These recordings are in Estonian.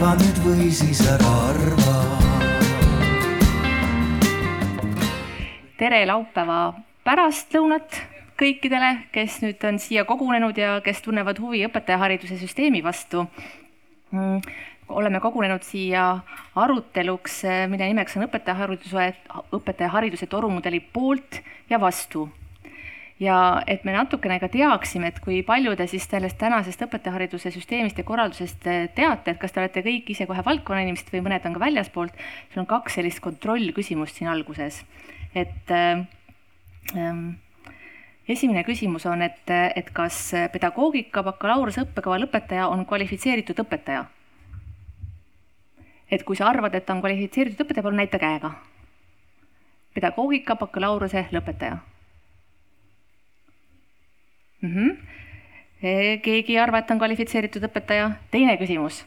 arva nüüd või siis ära arva. tere laupäeva pärastlõunat kõikidele, kes nüüd on siia kogunenud ja kes tunnevad huvi õpetajahariduse süsteemi vastu mm, oleme kogunenud siia aruteluks, mille nimeks on õpetajahariduse, õpetajahariduse torumudeli poolt ja vastu. Ja et me natukene ka teaksime, et kui palju te siis sellest tänasest õpetajahariduse süsteemist ja korraldusest teate, et kas te olete kõik ise kohe valdkonna inimesed või mõned on ka väljaspoolt, sul on kaks sellist kontrollküsimust siin alguses, et ähm, esimene küsimus on, et, et kas pedagoogika bakalaureuse õppekava lõpetaja on kvalifitseeritud õpetaja? et kui sa arvad, et ta on kvalifitseeritud õpetaja, palun näita käega. pedagoogika bakalaureuse lõpetaja mm. -hmm. keegi ei arva, et on kvalifitseeritud õpetaja. teine küsimus.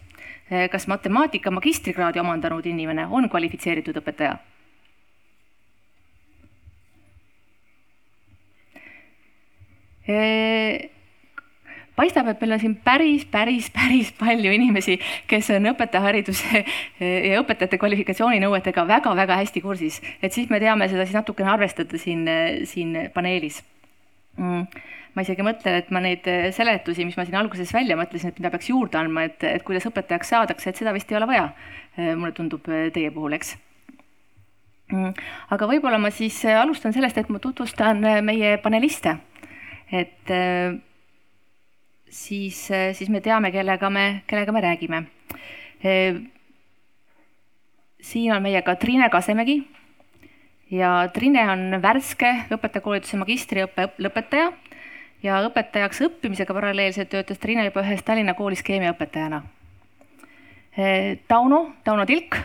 E, kas matemaatika magistrikraadi omandanud inimene on kvalifitseeritud õpetaja? E, paistab, et meil on siin päris, päris, päris palju inimesi, kes on õpetajahariduse ja õpetajate kvalifikatsiooninõuetega väga-väga hästi kursis, et siis me teame seda siis natukene arvestada siin, siin paneelis ma isegi mõtlen, et ma neid seletusi, mis ma siin alguses välja mõtlesin, et mida peaks juurde andma, et, et kuidas õpetajaks saadakse, et seda vist ei ole vaja. mulle tundub teie puhul, eks. Mm. aga võib-olla ma siis alustan sellest, et ma tutvustan meie paneliste. et siis, siis me teame, kellega me, kellega me räägime. siin on meiega Triine Kasemägi ja Triine on värske õpetajakoolituse magistriõppe lõpetaja ja õpetajaks õppimisega paralleelselt töötas Triine juba ühes Tallinna koolis keemiaõpetajana. Tauno, Tauno Tilk.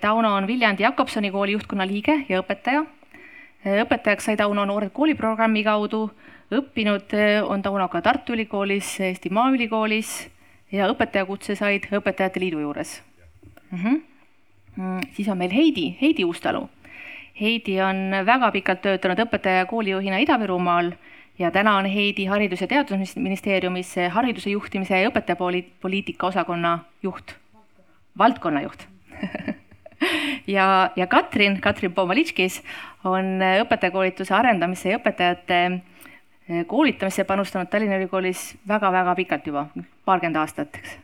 Tauno on Viljandi Jakobsoni kooli juhtkonna liige ja õpetaja. õpetajaks sai Tauno Noored kooliprogrammi kaudu õppinud on Tauno ka Tartu Ülikoolis, Eesti Maaülikoolis ja õpetajakutse said Õpetajate Liidu juures mm. -hmm. siis on meil Heidi, Heidi Uustalu. Heidi on väga pikalt töötanud õpetaja ja koolijuhina Ida-Virumaal ja täna on Heidi Haridus- ja Teadusministeeriumis hariduse juhtimise ja õpetajapoliitika osakonna juht, valdkonna juht ja, ja Katrin, Katrin Pomalitškis on õpetajakoolituse arendamise ja õpetajate Eh, koolitamisse panustanud Tallinna Ülikoolis väga-väga pikalt juba, paarkümmend aastat, eks.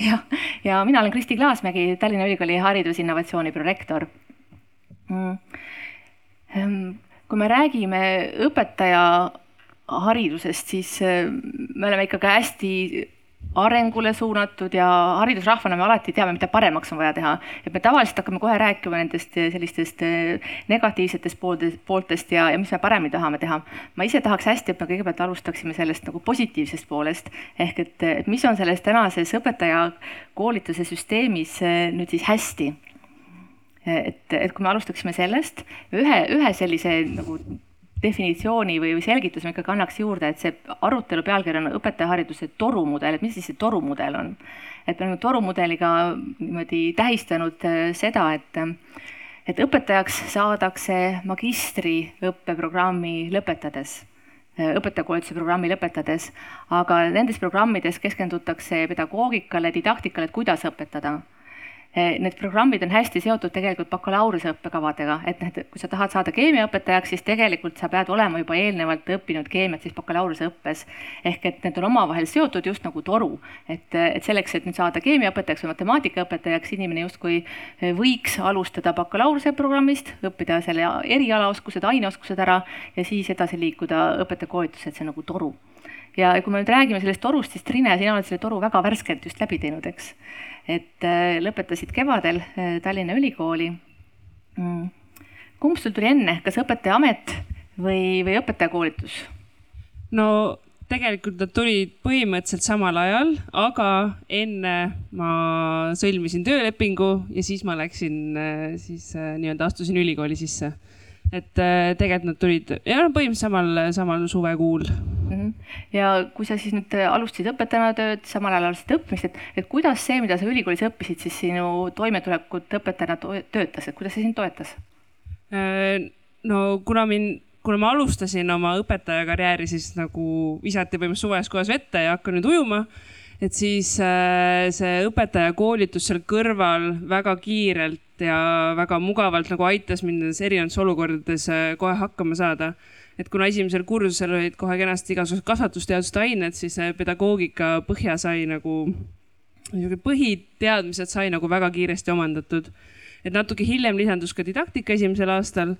jah, ja mina olen Kristi Klaasmägi, Tallinna Ülikooli haridusinnovatsiooni prorektor kui me räägime õpetaja haridusest, siis eh, me oleme ikkagi hästi arengule suunatud ja haridusrahvana me alati teame, mida paremaks on vaja teha. et me tavaliselt hakkame kohe rääkima nendest eh, sellistest eh, negatiivsetest pooltest, pooltest ja, ja mis me paremini tahame teha. ma ise tahaks hästi, et me kõigepealt alustaksime sellest nagu positiivsest poolest ehk et, et mis on selles tänases õpetajakoolituse süsteemis eh, nüüd siis hästi. Et, et kui me alustaksime sellest ühe, ühe sellise nagu definitsiooni või, või selgituse ma ikkagi annaks juurde, et see arutelu pealkiri on õpetajahariduse torumudel, et mis siis see torumudel on? et me oleme torumudeliga niimoodi tähistanud äh, seda, et et õpetajaks saadakse magistriõppeprogrammi lõpetades äh, õpetajakoolituse programmi lõpetades, aga nendes programmides keskendutakse pedagoogikale, didaktikale, et kuidas õpetada need programmid on hästi seotud tegelikult bakalaureuse õppekavadega, et need, kui sa tahad saada keemiaõpetajaks, siis tegelikult sa pead olema juba eelnevalt õppinud keemiat siis bakalaureuse õppes. ehk et need on omavahel seotud just nagu toru, et, et selleks, et nüüd saada keemiaõpetajaks või matemaatikaõpetajaks, inimene justkui eh, võiks alustada bakalaureuse programmist, õppida selle erialaoskused, aineoskused ära ja siis edasi liikuda õpetajakoolitusse, et see on nagu toru. Ja kui me nüüd räägime sellest torust, siis Trine, sina oled selle toru väga värskelt just läbi teinud, eks et äh, lõpetasid kevadel äh, Tallinna Ülikooli. Mm. kumb sul tuli enne, kas õpetajaamet või, või õpetajakoolitus? no tegelikult nad tulid põhimõtteliselt samal ajal, aga enne ma sõlmisin töölepingu ja siis ma läksin äh, siis nii-öelda astusin ülikooli sisse et tegelikult nad tulid ja noh, põhimõtteliselt samal, samal suvekuul. Ja kui sa siis nüüd alustasid õpetajana tööd, samal ajal alustasid õppimist, et, et kuidas see, mida sa ülikoolis õppisid, siis sinu toimetulekut õpetajana töötas, et kuidas see sind toetas? Äh, no kuna mind kuna ma alustasin oma õpetajakarjääri, siis nagu visati põhimõtteliselt suves kohas vette ja hakkan nüüd ujuma et siis äh, see õpetajakoolitus seal kõrval väga kiirelt ja väga mugavalt nagu aitas mind nendes erinevates olukordades äh, kohe hakkama saada. Et kuna esimesel kursusel olid kohe kenasti igasugused kasvatusteaduste ained, siis pedagoogika põhja sai nagu, niisugune põhiteadmised sai nagu väga kiiresti omandatud. et natuke hiljem lisandus ka didaktika esimesel aastal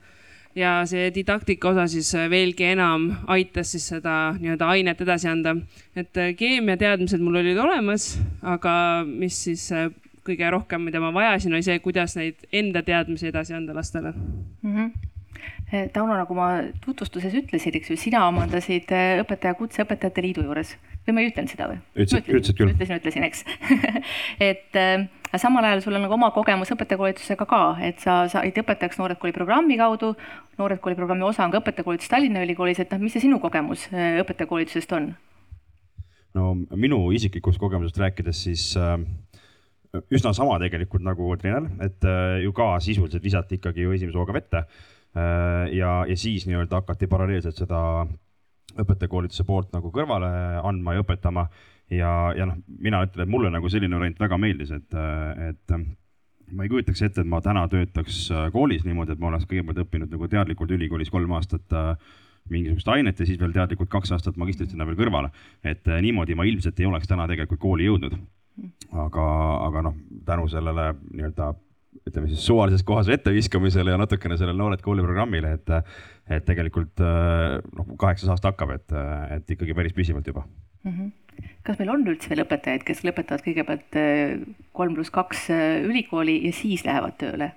ja see didaktika osa siis äh, veelgi enam aitas siis seda nii-öelda ainet edasi anda. et äh, keemiateadmised mul olid olemas, aga mis siis äh, kõige rohkem, mida ma vajasin, oli see, kuidas neid enda teadmisi edasi anda lastele mm. -hmm. Tauno, nagu ma tutvustuses ütlesin, eks ju, sina omandasid õpetaja Kutseõpetajate Liidu juures või ma ei ütelnud seda või? ütlesid, ütlesid küll. ütlesin, ütlesin, eks et äh, samal ajal sul on nagu oma kogemus õpetajakoolitusega ka, et sa said õpetajaks Noored Kooli programmi kaudu. Noored Kooli programmi osa on ka õpetajakoolitus Tallinna Ülikoolis, et noh, mis see sinu kogemus õpetajakoolitusest on? no minu isiklikust kogemusest rääkides, siis äh, üsna sama tegelikult nagu Trinel, et äh, ju ka sisuliselt visati ikkagi ju esimese hooga vette. Ja, ja siis nii-öelda hakati paralleelselt seda õpetajakoolituse poolt nagu kõrvale andma ja õpetama. ja, ja noh, mina ütlen, et mulle nagu selline variant väga meeldis, et, et ma ei kujutaks ette, et ma täna töötaks koolis niimoodi, et ma oleks kõigepealt õppinud nagu teadlikult ülikoolis kolm aastat mingisugust ainet ja siis veel teadlikult kaks aastat magistrit sinna veel kõrvale. et niimoodi ma ilmselt ei oleks täna tegelikult kooli jõudnud. aga, aga noh, tänu sellele nii-öelda ütleme siis suvalises kohas vette viskamisele ja natukene sellele Noored Kooli programmile, et, et tegelikult noh, kaheksas aasta hakkab, et, et ikkagi päris püsivalt juba mm. -hmm kas meil on üldse veel õpetajaid, kes lõpetavad kõigepealt äh, kolm pluss kaks äh, ülikooli ja siis lähevad tööle?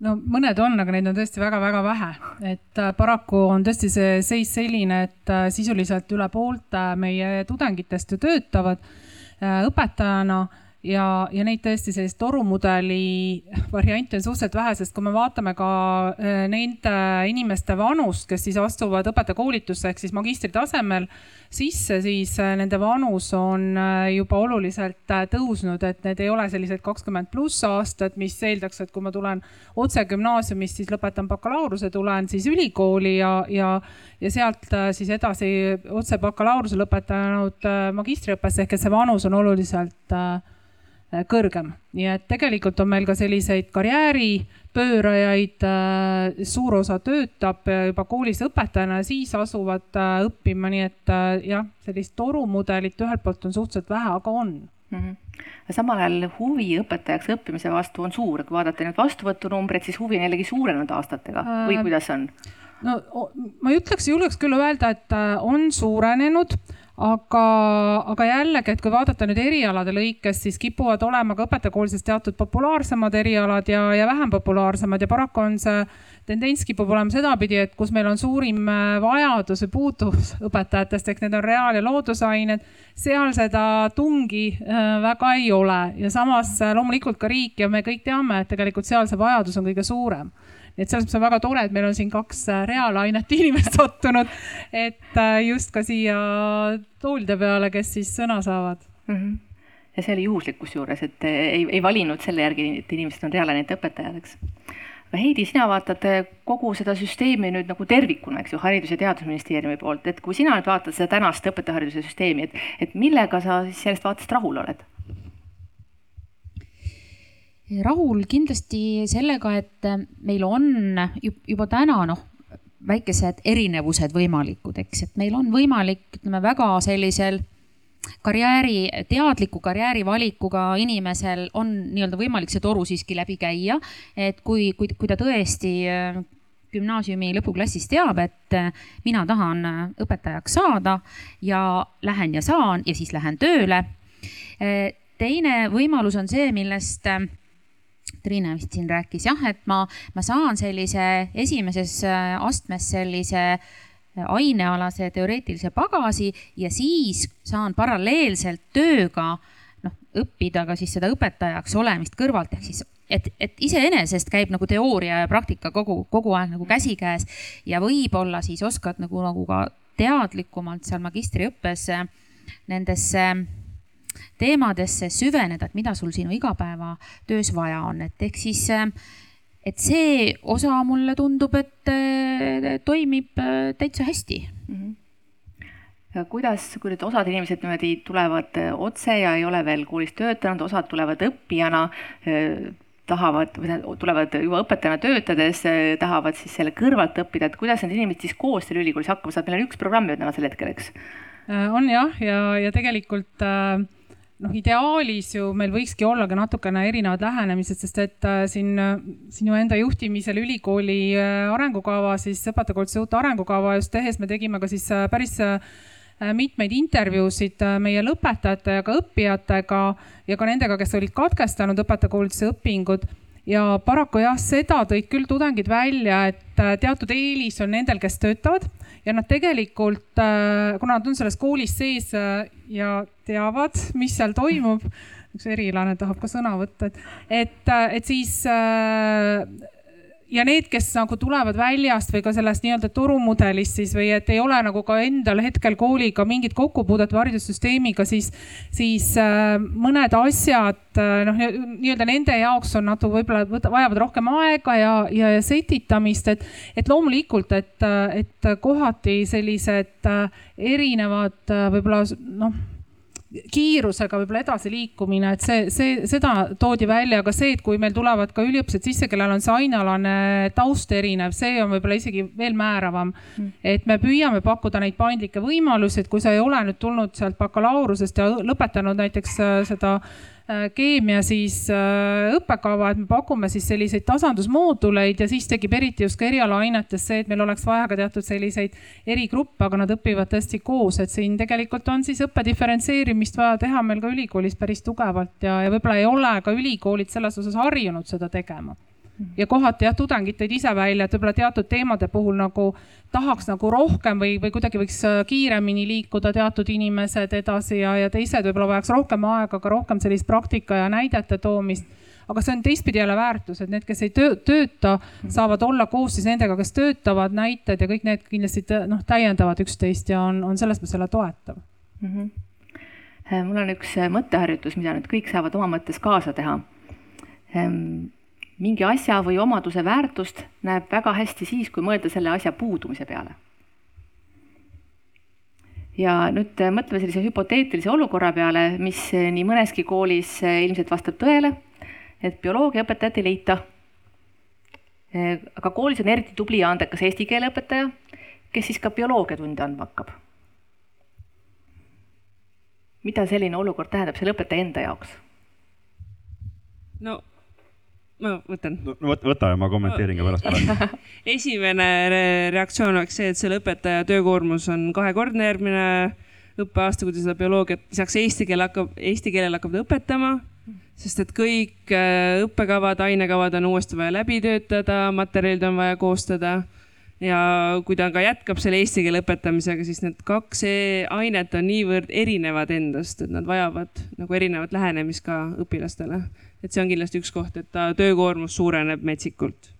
no mõned on, aga neid on tõesti väga-väga vähe, et äh, paraku on tõesti see seis selline, et sisuliselt üle poolte meie tudengitest ju töötavad õpetajana ja, ja neid tõesti sellist torumudeli variante on suhteliselt vähe, sest kui me vaatame ka äh, nende inimeste vanust, kes siis astuvad õpetajakoolitusse ehk siis magistri tasemel sisse, siis äh, nende vanus on äh, juba oluliselt tõusnud, et need ei ole sellised kakskümmend pluss aastat, mis eeldaks, et kui ma tulen otse gümnaasiumist, siis lõpetan bakalaureuse, tulen siis ülikooli ja, ja, ja sealt siis edasi otse bakalaureuse lõpetanud magistriõppesse ehk et see vanus on oluliselt Äh, kõrgem. nii et tegelikult on meil ka selliseid karjääripöörajaid, äh, suur osa töötab juba koolis õpetajana ja siis asuvad äh, õppima, nii et jah, sellist torumudelit ühelt poolt on suhteliselt vähe, aga on mm. -hmm samal ajal huvi õpetajaks õppimise vastu on suur, kui vaadata nüüd vastuvõtunumbreid, siis huvi on jällegi suurenenud aastatega või kuidas on? no ma ütleks, julgeks küll öelda, et on suurenenud aga, aga jällegi, et kui vaadata nüüd erialade lõikes, siis kipuvad olema ka õpetajakoolides teatud populaarsemad erialad ja, ja vähem populaarsemad. Ja paraku on see tendents kipub olema sedapidi, et kus meil on suurim äh, vajadus või puudus õpetajatest, ehk need on reaal- ja loodusained, seal seda tungi äh, väga ei ole. Ja samas äh, loomulikult ka riik ja me kõik teame, et tegelikult seal see vajadus on kõige suurem et selles mõttes on väga tore, et meil on siin kaks äh, reaalainet inimest sattunud, et äh, just ka siia toolide peale, kes siis sõna saavad mm. -hmm ja see oli juhuslik kusjuures, et äh, ei, ei valinud selle järgi, et inimesed on reaalainete õpetajad, eks. Heidi, sina vaatad kogu seda süsteemi nüüd nagu tervikuna, eks ju, Haridus- ja Teadusministeeriumi poolt, et kui sina nüüd vaatad seda tänast õpetajahariduse süsteemi, et, et millega sa siis sellest vaatest rahul oled? Rahul kindlasti sellega, et meil on juba täna noh, väikesed erinevused võimalikud, eks, et meil on võimalik, ütleme väga sellisel karjääri, teadliku karjäärivalikuga inimesel on nii-öelda võimalik see toru siiski läbi käia. et kui, kui, kui ta tõesti äh, gümnaasiumi lõpuklassis teab, et äh, mina tahan äh, õpetajaks saada ja lähen ja saan ja siis lähen tööle. teine võimalus on see, millest Triine vist siin rääkis jah, et ma, ma saan sellise esimeses äh, astmes sellise äh, ainealase teoreetilise pagasi ja siis saan paralleelselt tööga noh, õppida ka siis seda õpetajaks olemist kõrvalt, ehk siis et, et iseenesest käib nagu teooria ja praktika kogu, kogu aeg nagu käsikäes ja võib-olla siis oskad nagu, nagu ka teadlikumalt seal magistriõppes äh, nendesse teemadesse süveneda, et mida sul sinu igapäevatöös vaja on, et ehk siis, et see osa mulle tundub, et toimib täitsa hästi mm. -hmm kuidas, kui nüüd osad inimesed niimoodi tulevad äh, otse ja ei ole veel koolis töötanud, osad tulevad õppijana, äh, tahavad, tulevad juba õpetajana töötades, äh, tahavad siis selle kõrvalt õppida, et kuidas need inimesed siis koos seal ülikoolis hakkama saavad, meil on üks programm ju tänasel hetkel, eks? on jah, ja, ja tegelikult äh, noh, ideaalis ju meil võikski olla ka natukene erinevad lähenemised, sest et äh, siin sinu enda juhtimisel ülikooli äh, arengukava, siis õpetajakoolituse uut arengukava just tehes me tegime ka siis äh, päris äh, mitmeid intervjuusid äh, meie lõpetajate ja ka õppijatega ja ka nendega, kes olid katkestanud õpetajakoolituse õpingud. Ja paraku jah, seda tõid küll tudengid välja, et äh, teatud eelis on nendel, kes töötavad ja nad tegelikult, äh, kuna nad on selles koolis sees ja teavad, mis seal toimub, üks erilane tahab ka sõna võtta, et, et, et siis ja need, kes nagu tulevad väljast või ka sellest nii-öelda turumudelist siis või et ei ole nagu ka endal hetkel kooliga mingit kokkupuudet või haridussüsteemiga, siis, siis äh, mõned asjad äh, noh, nii-öelda nende jaoks on natuke võib-olla vajavad rohkem aega ja, ja setitamist, et, et loomulikult, et, et kohati sellised äh, erinevad äh, võib-olla noh kiirusega võib-olla edasiliikumine, et see, see, seda toodi välja, aga see, et kui meil tulevad ka üliõpilased sisse, kellel on see ainealane taust erinev, see on võib-olla isegi veel määravam. Mm.. et me püüame pakkuda neid paindlikke võimalusi, et kui sa ei ole nüüd tulnud sealt bakalaureusest ja lõpetanud näiteks äh, seda keemia siis äh, õppekava, et me pakume siis selliseid tasandusmooduleid ja siis tekib eriti just ka erialaainetes see, et meil oleks vaja ka teatud selliseid erigruppe, aga nad õpivad tõesti koos, et siin tegelikult on siis õppe diferentseerimist vaja teha meil ka ülikoolis päris tugevalt ja, ja võib-olla ei ole ka ülikoolid selles osas harjunud seda tegema ja kohati jah, tudengid tõid ise välja, et võib-olla teatud teemade puhul nagu tahaks nagu rohkem või, või kuidagi võiks äh, kiiremini liikuda teatud inimesed edasi ja, ja teised võib-olla vajaks rohkem aega, ka rohkem sellist praktika ja näidete toomist aga see on teistpidi jälle väärtus, et need, kes ei töö, tööta, saavad olla koos siis nendega, kes töötavad, näited ja kõik need kindlasti noh, täiendavad üksteist ja on, on selles mõttes jälle toetav mm. -hmm. mul on üks mõtteharjutus, mida nüüd kõik saavad oma mõttes kaasa teha ehm, mingi asja või omaduse väärtust näeb väga hästi siis, kui mõelda selle asja puudumise peale. ja nüüd äh, mõtleme sellise hüpoteetilise olukorra peale, mis äh, nii mõneski koolis äh, ilmselt vastab tõele, et bioloogiaõpetajat ei leita. aga koolis on eriti tubli ja andekas eesti keele õpetaja, kes siis ka bioloogiatunde andma hakkab. mida selline olukord tähendab selle õpetaja enda jaoks? no ma võtan no,. võta, võta ja ma kommenteerin ka pärast esimene reaktsioon oleks see, et selle õpetaja töökoormus on kahekordne järgmine õppeaasta, kui ta seda bioloogiat lisaks eesti keele hakkab, eesti keelele hakkab ta õpetama. sest et kõik äh, õppekavad, ainekavad on uuesti vaja läbi töötada, materjalid on vaja koostada ja kui ta ka jätkab selle eesti keele õpetamisega, siis need kaks e-, ainet on niivõrd erinevad endast, et nad vajavad nagu erinevat lähenemist ka õpilastele et see on kindlasti üks koht, et ta töökoormus suureneb metsikult.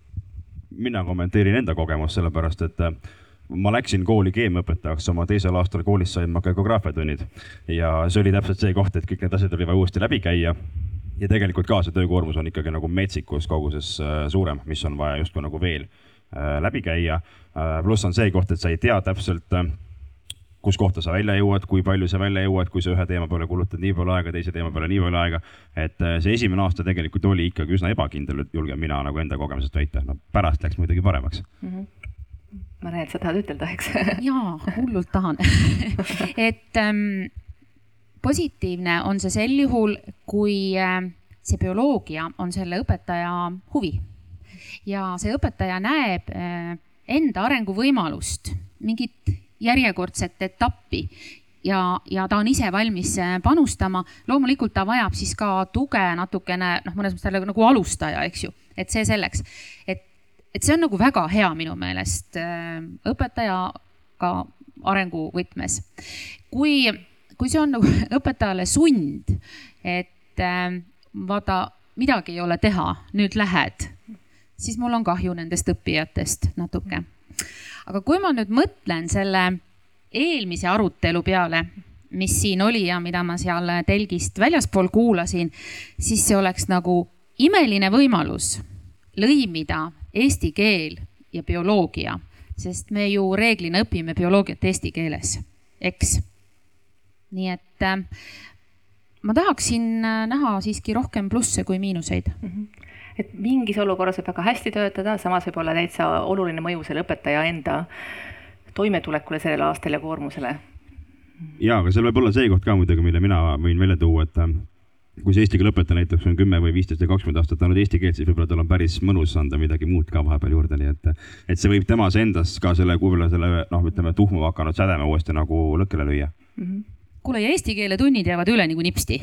mina kommenteerin enda kogemust, sellepärast et äh, ma läksin kooli keemiaõpetajaks, oma teisel aastal koolis sain ma geograafiatunnid ja see oli täpselt see koht, et kõik need asjad oli vaja uuesti läbi käia. ja tegelikult ka see töökoormus on ikkagi nagu metsikus koguses äh, suurem, mis on vaja justkui nagu veel äh, läbi käia. pluss on see koht, et sa ei tea täpselt kus kohta sa välja jõuad, kui palju sa välja jõuad, kui sa ühe teema peale kulutad nii palju aega, teise teema peale nii palju aega. et äh, see esimene aasta tegelikult oli ikkagi üsna ebakindel, julgen mina nagu enda kogemusest väita, no pärast läks muidugi paremaks mm. -hmm. ma näen, et sa tahad ütelda, eks jaa, hullult tahan et ähm, positiivne on see sel juhul, kui äh, see bioloogia on selle õpetaja huvi ja see õpetaja näeb äh, enda arenguvõimalust, mingit järjekordset etappi ja, ja ta on ise valmis äh, panustama. loomulikult ta vajab siis ka tuge natukene, noh, mõnes mõttes ta nagu alustaja, eks ju, et see selleks, et, et see on nagu väga hea minu meelest äh, õpetajaga arenguvõtmes. kui, kui see on nagu õpetajale sund, et äh, vaata, midagi ei ole teha, nüüd lähed, siis mul on kahju nendest õppijatest natuke aga kui ma nüüd mõtlen selle eelmise arutelu peale, mis siin oli ja mida ma seal telgist väljaspool kuulasin, siis see oleks nagu imeline võimalus lõimida eesti keel ja bioloogia, sest me ju reeglina õpime bioloogiat eesti keeles eks. nii et äh, ma tahaksin äh, näha siiski rohkem plusse kui miinuseid mm. -hmm. Et mingis olukorras võib väga hästi töötada, samas võib olla täitsa oluline mõju selle õpetaja enda toimetulekule sellel aastal ja koormusele. ja, aga seal võib olla see koht ka muidugi, mille mina võin välja tuua, et kui see eesti keele õpetaja näiteks on kümme või viisteist või kakskümmend aastat olnud eesti keelt, siis võib-olla tal on päris mõnus anda midagi muud ka vahepeal juurde, nii et, et see võib temas endas ka selle, võib-olla selle noh, ütleme tuhmuma hakanud sädeme uuesti nagu lõkkele lüüa mm. -hmm. kuule, ja eesti keele tunnid jäävad üle nagu nipsti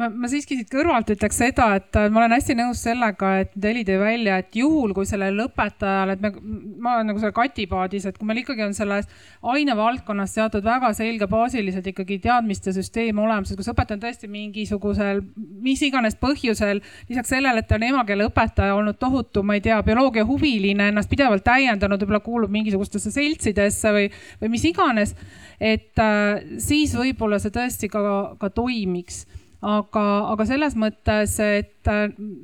ma, ma siiski siit kõrvalt ütleks seda, et äh, ma olen hästi nõus sellega, et Deli tõi välja, et juhul, kui sellel õpetajal, et me, ma olen nagu seal katipaadis, et kui meil ikkagi on selles ainevaldkonnas seatud väga selge baasilised ikkagi teadmiste süsteem olemas, et kus õpetaja on tõesti mingisugusel, mis iganes põhjusel, lisaks sellele, et ta on emakeeleõpetaja olnud tohutu, ma ei tea, bioloogiahuviline, ennast pidevalt täiendanud, võib-olla kuulub mingisugustesse seltsidesse või, või mis iganes. et äh, siis võib-olla see tõesti ka, ka toimiks aga, aga selles mõttes, et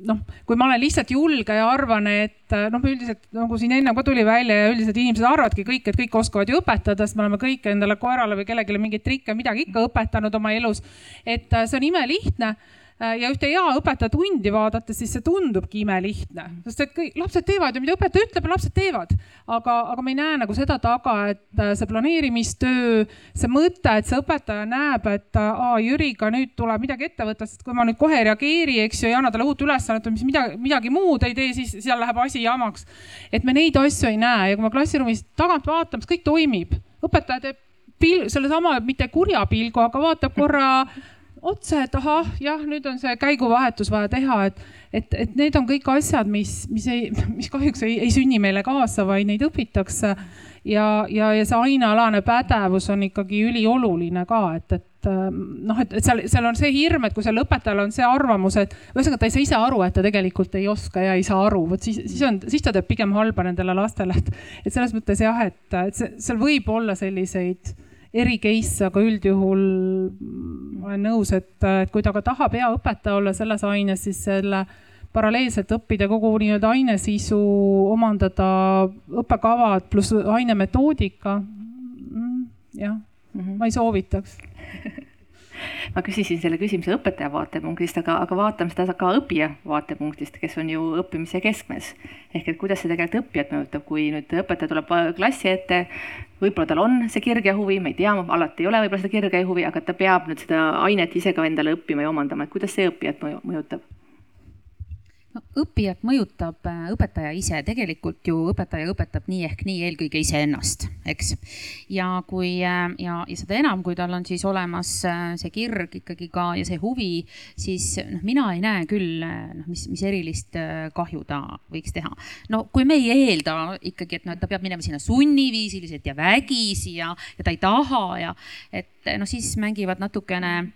noh, kui ma olen lihtsalt julge ja arvan, et noh, üldiselt nagu siin enne ka tuli välja ja üldiselt inimesed arvavadki kõik, et kõik oskavad ju õpetada, sest me oleme kõik endale koerale või kellelegi mingeid trikke, midagi ikka õpetanud oma elus. et see on imelihtne Äh, ja ühte hea õpetaja tundi vaadates, siis see tundubki imelihtne, sest et kõik lapsed teevad ju, mida õpetaja ütleb, lapsed teevad. aga, aga me ei näe nagu seda taga, et äh, see planeerimistöö, see mõte, et see õpetaja näeb, et äh, aa, Jüriga nüüd tuleb midagi ette võtta, sest kui ma nüüd kohe ei reageeri, eks ju, ei anna talle uut ülesannet või mis midagi, midagi muud ei tee, siis seal läheb asi jamaks. et me neid asju ei näe ja kui me klassiruumis tagant vaatame, siis kõik toimib. õpetaja teeb pil-, sellesama mitte kurja pilgu, aga vaatab korra otse, et ahah, jah, nüüd on see käiguvahetus vaja teha, et, et, et need on kõik asjad, mis, mis ei, mis kahjuks ei, ei sünni meile kaasa, vaid neid õpitakse. ja, ja, ja see ainealane pädevus on ikkagi ülioluline ka, et, et noh, et, et seal, seal on see hirm, et kui seal õpetajal on see arvamus, et ühesõnaga ta ei saa ise aru, et ta tegelikult ei oska ja ei saa aru, vot siis, siis on, siis ta teeb pigem halba nendele lastele, et, et selles mõttes jah, et, et see, seal võib olla selliseid eri case, aga üldjuhul olen nõus, et, et kui ta ka tahab hea õpetaja olla selles aines, siis selle paralleelselt õppida kogu nii-öelda ainesisu, omandada õppekavad pluss ainemetoodika. Mm, jah -hmm. ma ei soovitaks ma küsisin selle küsimuse õpetaja vaatepunktist, aga, aga vaatame seda ka õppija vaatepunktist, kes on ju õppimise keskmes. ehk et kuidas see tegelikult õppijat mõjutab, kui nüüd õpetaja tuleb klassi ette, võib-olla tal on see kirg ja huvi, ma ei tea, alati ei ole võib-olla seda kirge huvi, aga ta peab nüüd seda ainet ise ka endale õppima ja omandama, et kuidas see õppijat mõjutab no õppijat mõjutab äh, õpetaja ise, tegelikult ju õpetaja õpetab nii ehk nii eelkõige iseennast, eks. ja kui äh, ja, ja seda enam, kui tal on siis olemas äh, see kirg ikkagi ka ja see huvi, siis noh, mina ei näe küll noh, mis, mis erilist kahju ta võiks teha. no kui me ei eelda ikkagi, et noh, et ta peab minema sinna sunniviisiliselt ja vägisi ja, ja ta ei taha ja et noh, siis mängivad natukene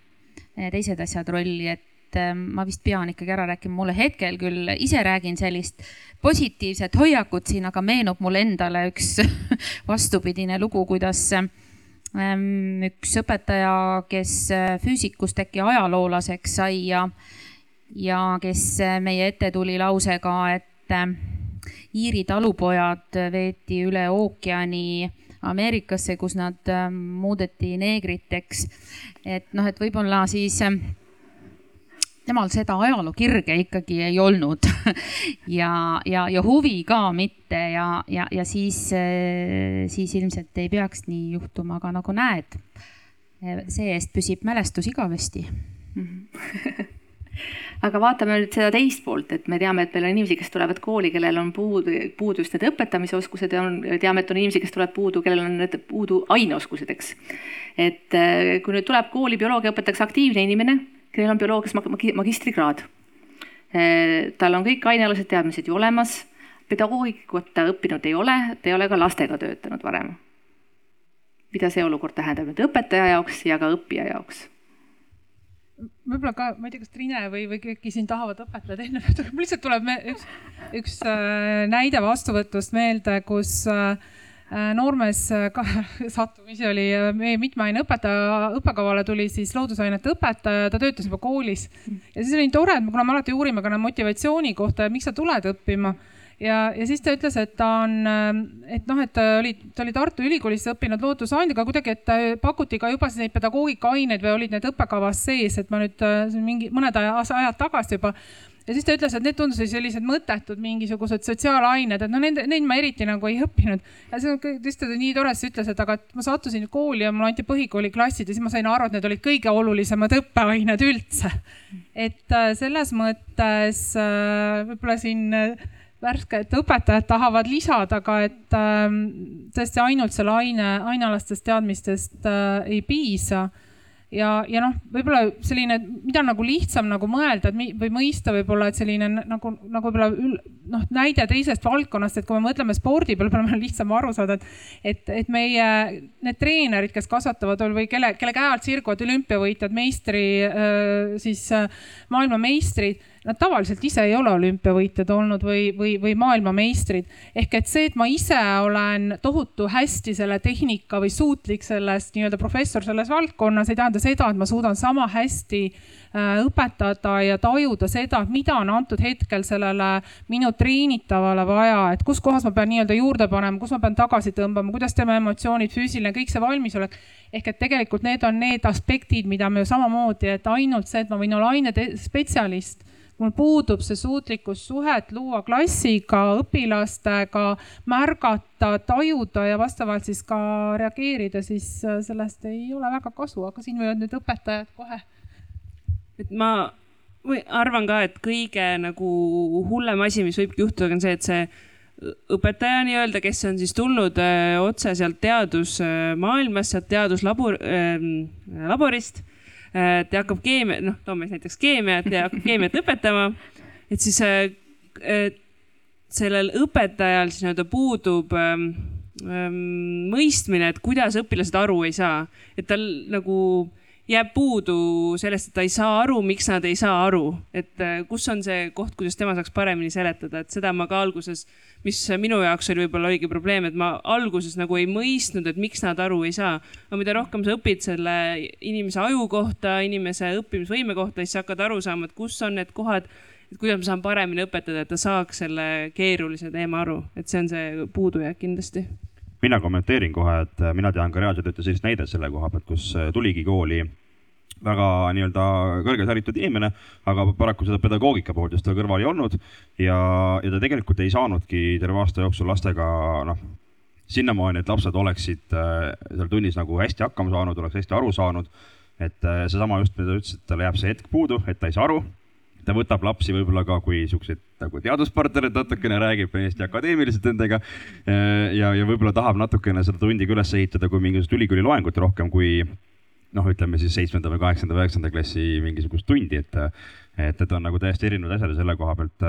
teised asjad rolli, et et ähm, ma vist pean ikkagi ära rääkima, mulle hetkel küll ise räägin sellist positiivset hoiakut siin, aga meenub mulle endale üks vastupidine lugu, kuidas ähm, üks õpetaja, kes äh, füüsikust äkki ajaloolaseks sai ja, ja kes äh, meie ette tuli lausega, et äh, Iiri talupojad veeti üle ookeani Ameerikasse, kus nad muudeti neegriteks. et noh, et võib-olla siis temal seda ajalookirge ikkagi ei olnud ja, ja, ja huvi ka mitte ja, ja, ja siis, siis ilmselt ei peaks nii juhtuma, aga nagu näed, see-eest püsib mälestus igavesti aga vaatame nüüd seda teist poolt, et me teame, et meil on inimesi, kes tulevad kooli, kellel on puudu, puudu just need õpetamise oskused ja on, teame, et on inimesi, kes tulevad puudu, kellel on need puudu aineoskused, eks. et kui nüüd tuleb kooli bioloogiaõpetajaks aktiivne inimene kellel on bioloogias magistrikraad. Eh, tal on kõik ainealased teadmised ju olemas, pedagoogikat ta õppinud ei ole, ta ei ole ka lastega töötanud varem. mida see olukord tähendab nüüd õpetaja jaoks ja ka õppija jaoks? võib-olla ka, ma ei tea, kas Trine või, või keegi siin tahavad õpetajad enne, mul lihtsalt tuleb üks, üks äh, näide vastuvõtust meelde, kus äh, Äh, noormees äh, sattumisi oli äh, meie mitmeaine õpetaja, õppekavale tuli siis loodusainete õpetaja, ta töötas juba koolis. ja siis oli tore, et kuna me alati uurime ka motivatsiooni kohta, miks sa tuled õppima ja, ja siis ta ütles, et ta on, et noh, et ta oli, ta oli Tartu Ülikoolis õppinud loodusandjaga kuidagi, et pakuti ka juba neid pedagoogikaaineid või olid need õppekavas sees, et ma nüüd mingi mõned ajad tagasi juba ja siis ta ütles, et need tundusid sellised mõttetud mingisugused sotsiaalained, et no nende, neid ma eriti nagu ei õppinud. ja see on lihtsalt nii tore, siis ütles, et aga ma sattusin kooli ja mulle anti põhikooli klassid ja siis ma sain aru, et need olid kõige olulisemad õppeained üldse. et äh, selles mõttes äh, võib-olla siin äh, värsked õpetajad tahavad lisada ka, et ähm, tõesti ainult selle aine, ainealastest teadmistest ei piisa ja, ja noh, võib-olla selline, mida nagu lihtsam nagu mõelda et või mõista võib-olla, et selline nagu, nagu võib-olla noh, näide teisest valdkonnast, et kui me mõtleme spordi peale, meil on lihtsam aru saada, et, et, et meie need treenerid, kes kasvatavad või kelle, kelle käe alt sirguvad olümpiavõitjad, meistri siis maailmameistrid nad tavaliselt ise ei ole olümpiavõitjad olnud või, või, või maailmameistrid. ehk et see, et ma ise olen tohutu hästi selle tehnika või suutlik sellest nii-öelda professor selles valdkonnas, ei tähenda seda, et ma suudan sama hästi äh, õpetada ja tajuda seda, mida on antud hetkel sellele minu treenitavale vaja, et kus kohas ma pean nii-öelda juurde panema, kus ma pean tagasi tõmbama, kuidas tema emotsioonid, füüsiline, kõik see valmisolek. ehk et tegelikult need on need aspektid, mida me ju samamoodi, et ainult see, et ma võin olla ainespetsialist mul puudub see suutlikkus suhet luua klassiga, õpilastega, märgata, tajuda ja vastavalt siis ka reageerida, siis äh, sellest ei ole väga kasu, aga siin võivad nüüd õpetajad kohe. et ma või arvan ka, et kõige nagu hullem asi, mis võibki juhtuda, on see, et see õpetaja nii-öelda, kes on siis tulnud öö, äh, otse sealt teadusmaailmast, sealt teaduslabor äh,, laborist ta hakkab keemia, noh, toome näiteks keemiat ja hakkab keemiat õpetama. et siis äh, sellel õpetajal siis nii-öelda puudub ähm, ähm, mõistmine, et kuidas õpilased aru ei saa, et tal nagu jääb puudu sellest, et ta ei saa aru, miks nad ei saa aru, et äh, kus on see koht, kuidas tema saaks paremini seletada, et seda ma ka alguses äh, mis minu jaoks oli võib-olla oligi probleem, et ma alguses nagu ei mõistnud, et miks nad aru ei saa. aga mida rohkem sa õpid selle inimese aju kohta, inimese õppimisvõime kohta, siis sa hakkad aru saama, et kus on need kohad, et kuidas ma saan paremini õpetada, et ta saaks selle keerulise teema aru, et see on see puudujääk kindlasti. Mina kommenteerin kohe, et mina tean ka reaalselt ühte sellist näidet selle koha pealt, kus tuligi kooli väga nii-öelda kõrgelt haritud inimene, aga paraku seda pedagoogika poolt just tal kõrval ei olnud ja, ja ta tegelikult ei saanudki terve aasta jooksul lastega noh, sinnamaani, et lapsed oleksid äh, seal tunnis nagu hästi hakkama saanud, oleks hästi aru saanud. et äh, seesama just, mida ta ütles, et talle jääb see hetk puudu, et ta ei saa aru. ta võtab lapsi võib-olla ka kui siukseid nagu teaduspartnereid natukene, räägib hästi akadeemiliselt nendega. Äh, ja, ja võib-olla tahab natukene seda tundi ka üles ehitada kui mingisugust ülikooli loengut rohkem kui noh, ütleme siis seitsmenda või kaheksanda üheksanda klassi mingisugust tundi, et, et need on nagu täiesti erinevad asjad ja selle koha pealt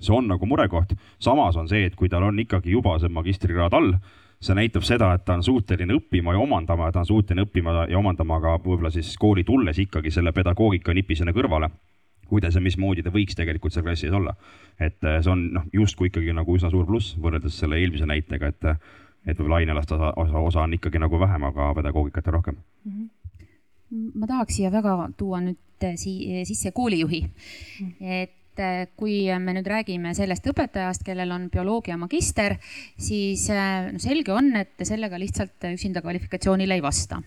see on nagu murekoht. samas on see, et kui tal on ikkagi juba see magistrikraad all, see näitab seda, et ta on suuteline õppima ja omandama ja ta on suuteline õppima ja omandama ka võib-olla siis kooli tulles ikkagi selle pedagoogika nipi sinna kõrvale kuidas ja mismoodi ta võiks tegelikult seal klassis olla. et see on noh, justkui ikkagi nagu üsna suur pluss võrreldes selle eelmise näitega, et et võib-olla ainelaste osa, osa, osa on ikkagi nagu vähem, aga pedagoogikat on rohkem mm. -hmm ma tahaks siia väga tuua nüüd si sisse koolijuhi mm. -hmm. et äh, kui me nüüd räägime sellest õpetajast, kellel on bioloogia magister, siis äh, no selge on, et sellega lihtsalt üksinda kvalifikatsioonile ei vasta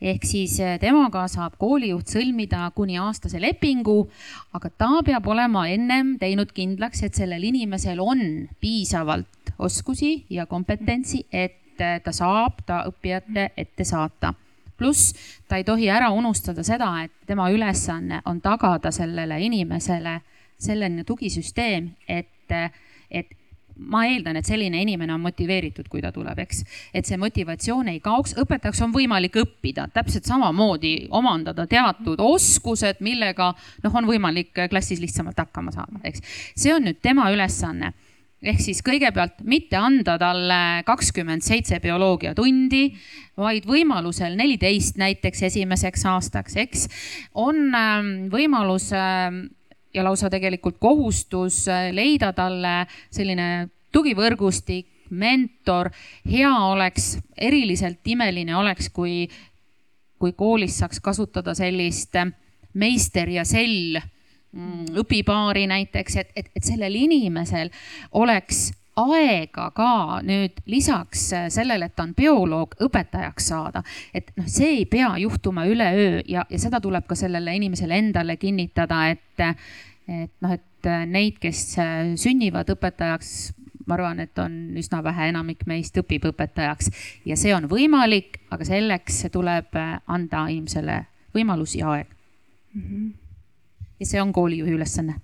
ehk siis eh, temaga saab koolijuht sõlmida kuni aastase lepingu, aga ta peab olema ennem teinud kindlaks, et sellel inimesel on piisavalt oskusi ja kompetentsi, et eh, ta saab ta õppijate ette saata. Pluss ta ei tohi ära unustada seda, et tema ülesanne on tagada sellele inimesele selline tugisüsteem, et, eh, et ma eeldan, et selline inimene on motiveeritud, kui ta tuleb, eks. et see motivatsioon ei kaoks, õpetajaks on võimalik õppida, täpselt samamoodi omandada teatud oskused, millega noh, on võimalik klassis lihtsamalt hakkama saada, eks. see on nüüd tema ülesanne ehk siis kõigepealt mitte anda talle kakskümmend seitse bioloogiatundi, vaid võimalusel neliteist näiteks esimeseks aastaks, eks. on ähm, võimalus ähm, ja lausa tegelikult kohustus äh, leida talle selline tugivõrgustik, mentor. hea oleks, eriliselt imeline oleks, kui, kui koolis saaks kasutada sellist äh, meister ja sell mm, õpipaari näiteks, et, et, et sellel inimesel oleks aega ka nüüd lisaks sellele, et ta on bioloog, õpetajaks saada. et noh, see ei pea juhtuma üleöö ja, ja seda tuleb ka sellele inimesele endale kinnitada, et, et noh, et neid, kes sünnivad õpetajaks, ma arvan, et on üsna vähe, enamik meist õpib õpetajaks ja see on võimalik, aga selleks tuleb anda inimesele võimalus ja aeg mm. -hmm. ja see on koolijuhi ülesanne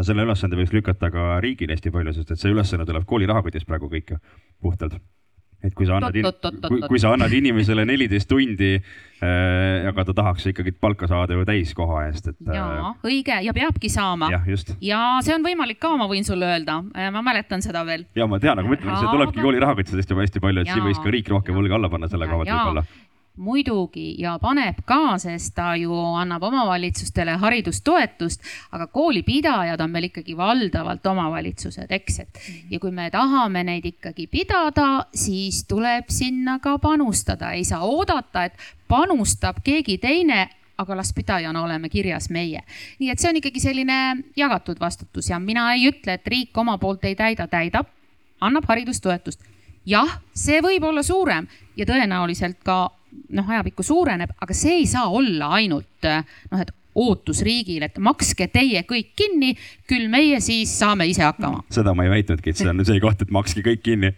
aga selle ülesande võiks lükata ka riigile hästi palju, sest et see ülesanne tuleb kooli rahakotist praegu kõik ju puhtalt. et kui sa annad, kui, kui sa annad inimesele neliteist tundi äh,, aga ta tahaks ikkagi palka saada ju täiskoha eest, et. äh, õige ja peabki saama. ja see on võimalik ka, ma võin sulle öelda, äh, ma mäletan seda veel. ja ma tean, aga ma ütlen, see tulebki kooli rahakotist hästi, hästi palju, et siin võiks ka riik rohkem õlga alla panna selle koha pealt võib-olla muidugi ja paneb ka, sest ta ju annab omavalitsustele haridustoetust, aga koolipidajad on meil ikkagi valdavalt omavalitsused, eks, et ja kui me tahame neid ikkagi pidada, siis tuleb sinna ka panustada, ei saa oodata, et panustab keegi teine aga lastpidajana oleme kirjas meie. nii et see on ikkagi selline jagatud vastutus ja mina ei ütle, et riik oma poolt ei täida, täidab, annab haridustoetust. jah, see võib olla suurem ja tõenäoliselt ka noh, ajapikku suureneb, aga see ei saa olla ainult noh, et ootus riigile, et makske teie kõik kinni, küll meie siis saame ise hakkama. seda ma ei väitnudki, et see on see koht, et makske kõik kinni.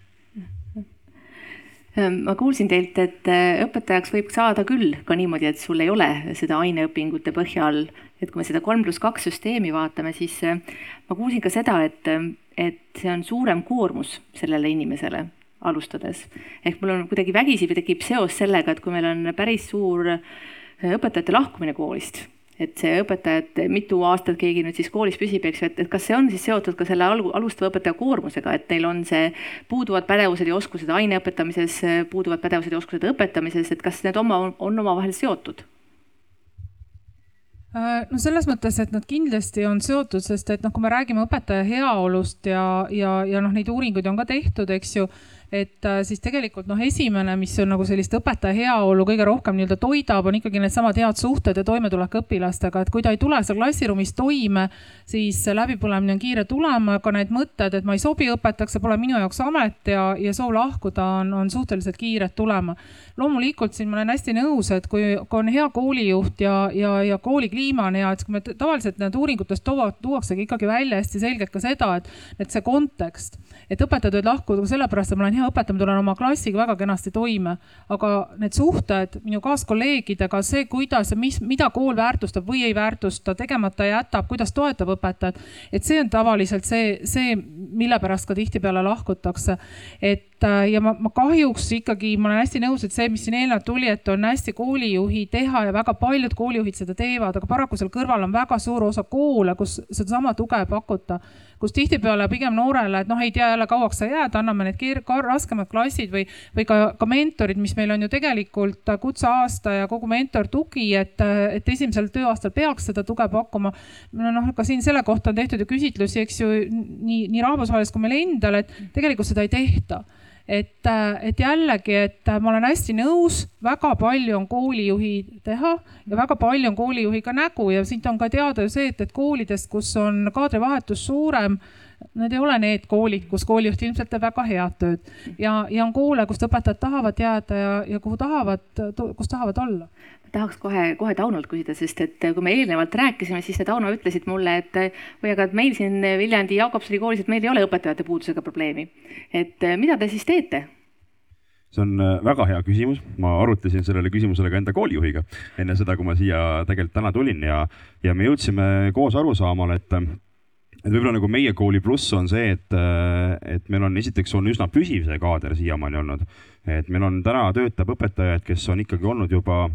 Ehm, ma kuulsin teilt, et äh, õpetajaks võib saada küll ka niimoodi, et sul ei ole seda aineõpingute põhjal, et kui me seda kolm pluss kaks süsteemi vaatame, siis äh, ma kuulsin ka seda, et, et see on suurem koormus sellele inimesele alustades. ehk mul on kuidagi vägisi tekib seos sellega, et kui meil on päris suur äh, õpetajate lahkumine koolist, et see õpetajad, mitu aastat keegi nüüd siis koolis püsib, eks ju, et, et kas see on siis seotud ka selle alustava õpetaja koormusega, et neil on see puuduvad pädevused ja oskused aine õpetamises, puuduvad pädevused ja oskused õpetamises, et kas need oma, on omavahel seotud? Äh, no selles mõttes, et nad kindlasti on seotud, sest et noh, kui me räägime õpetaja heaolust ja, ja, ja noh, neid uuringuid on ka tehtud, eks ju et äh, siis tegelikult noh, esimene, mis on nagu sellist õpetaja heaolu kõige rohkem nii-öelda toidab, on ikkagi needsamad head suhted ja toimetulek õpilastega, et kui ta ei tule seal klassiruumis toime, siis läbipõlemine on kiire tulema, aga need mõtted, et ma ei sobi õpetajaks, see pole minu jaoks amet ja, ja soov lahkuda on, on suhteliselt kiired tulema. loomulikult siin ma olen hästi nõus, et kui, kui on hea koolijuht ja, ja, ja kooli kliima on hea, et kui me tavaliselt need uuringutes toovad, tuuaksegi ikkagi välja hästi selgelt ka seda, et, et see kontekst, et õpetajad võivad lahkuda sellepärast, et ma olen hea hea õpetaja, ma tulen oma klassiga väga kenasti toime. aga need suhted minu kaaskolleegidega, see, kuidas ja mis, mida kool väärtustab või ei väärtusta, tegemata jätab, kuidas toetab õpetajat. et see on tavaliselt see, see, mille pärast ka tihtipeale lahkutakse. et äh, ja ma, ma kahjuks ikkagi, ma olen hästi nõus, et see, mis siin eelnevalt tuli, et on hästi koolijuhi teha ja väga paljud koolijuhid seda teevad, aga paraku seal kõrval on väga suur osa koole, kus sedasama tuge ei pakuta kus tihtipeale pigem noorele, et noh, ei tea jälle kauaks sa jääd, anname need keer-, raskemad klassid või, või ka, ka mentorid, mis meil on ju tegelikult kutseaasta ja kogu mentortugi, et, et esimesel tööaastal peaks seda tuge pakkuma. noh, ka siin selle kohta on tehtud ju küsitlusi, eks ju, nii, nii rahvusvaheliselt kui meil endal, et tegelikult seda ei tehta et, et jällegi, et ma olen hästi nõus, väga palju on koolijuhi teha ja väga palju on koolijuhiga nägu. Ja siit on ka teada ju see, et, et koolidest, kus on kaadrivahetus suurem, need ei ole need koolid, kus koolijuht ilmselt teeb väga head tööd ja, ja on koole, kust õpetajad tahavad jääda ja, ja kuhu tahavad, kus tahavad olla tahaks kohe, kohe Taunolt küsida, sest et kui me eelnevalt rääkisime, siis Tauno ütlesid mulle, et või aga, et meil siin Viljandi Jakobsoni koolis, et meil ei ole õpetajate puudusega probleemi. et mida te siis teete? see on äh, väga hea küsimus, ma arutlesin sellele küsimusele ka enda koolijuhiga enne seda, kui ma siia tegelikult täna tulin ja, ja me jõudsime koos arusaamale, et et võib-olla nagu meie kooli pluss on see, et, et meil on esiteks on üsna püsiv see kaader siiamaani olnud. et meil on täna töötab õpetajaid, kes on ikkagi olnud juba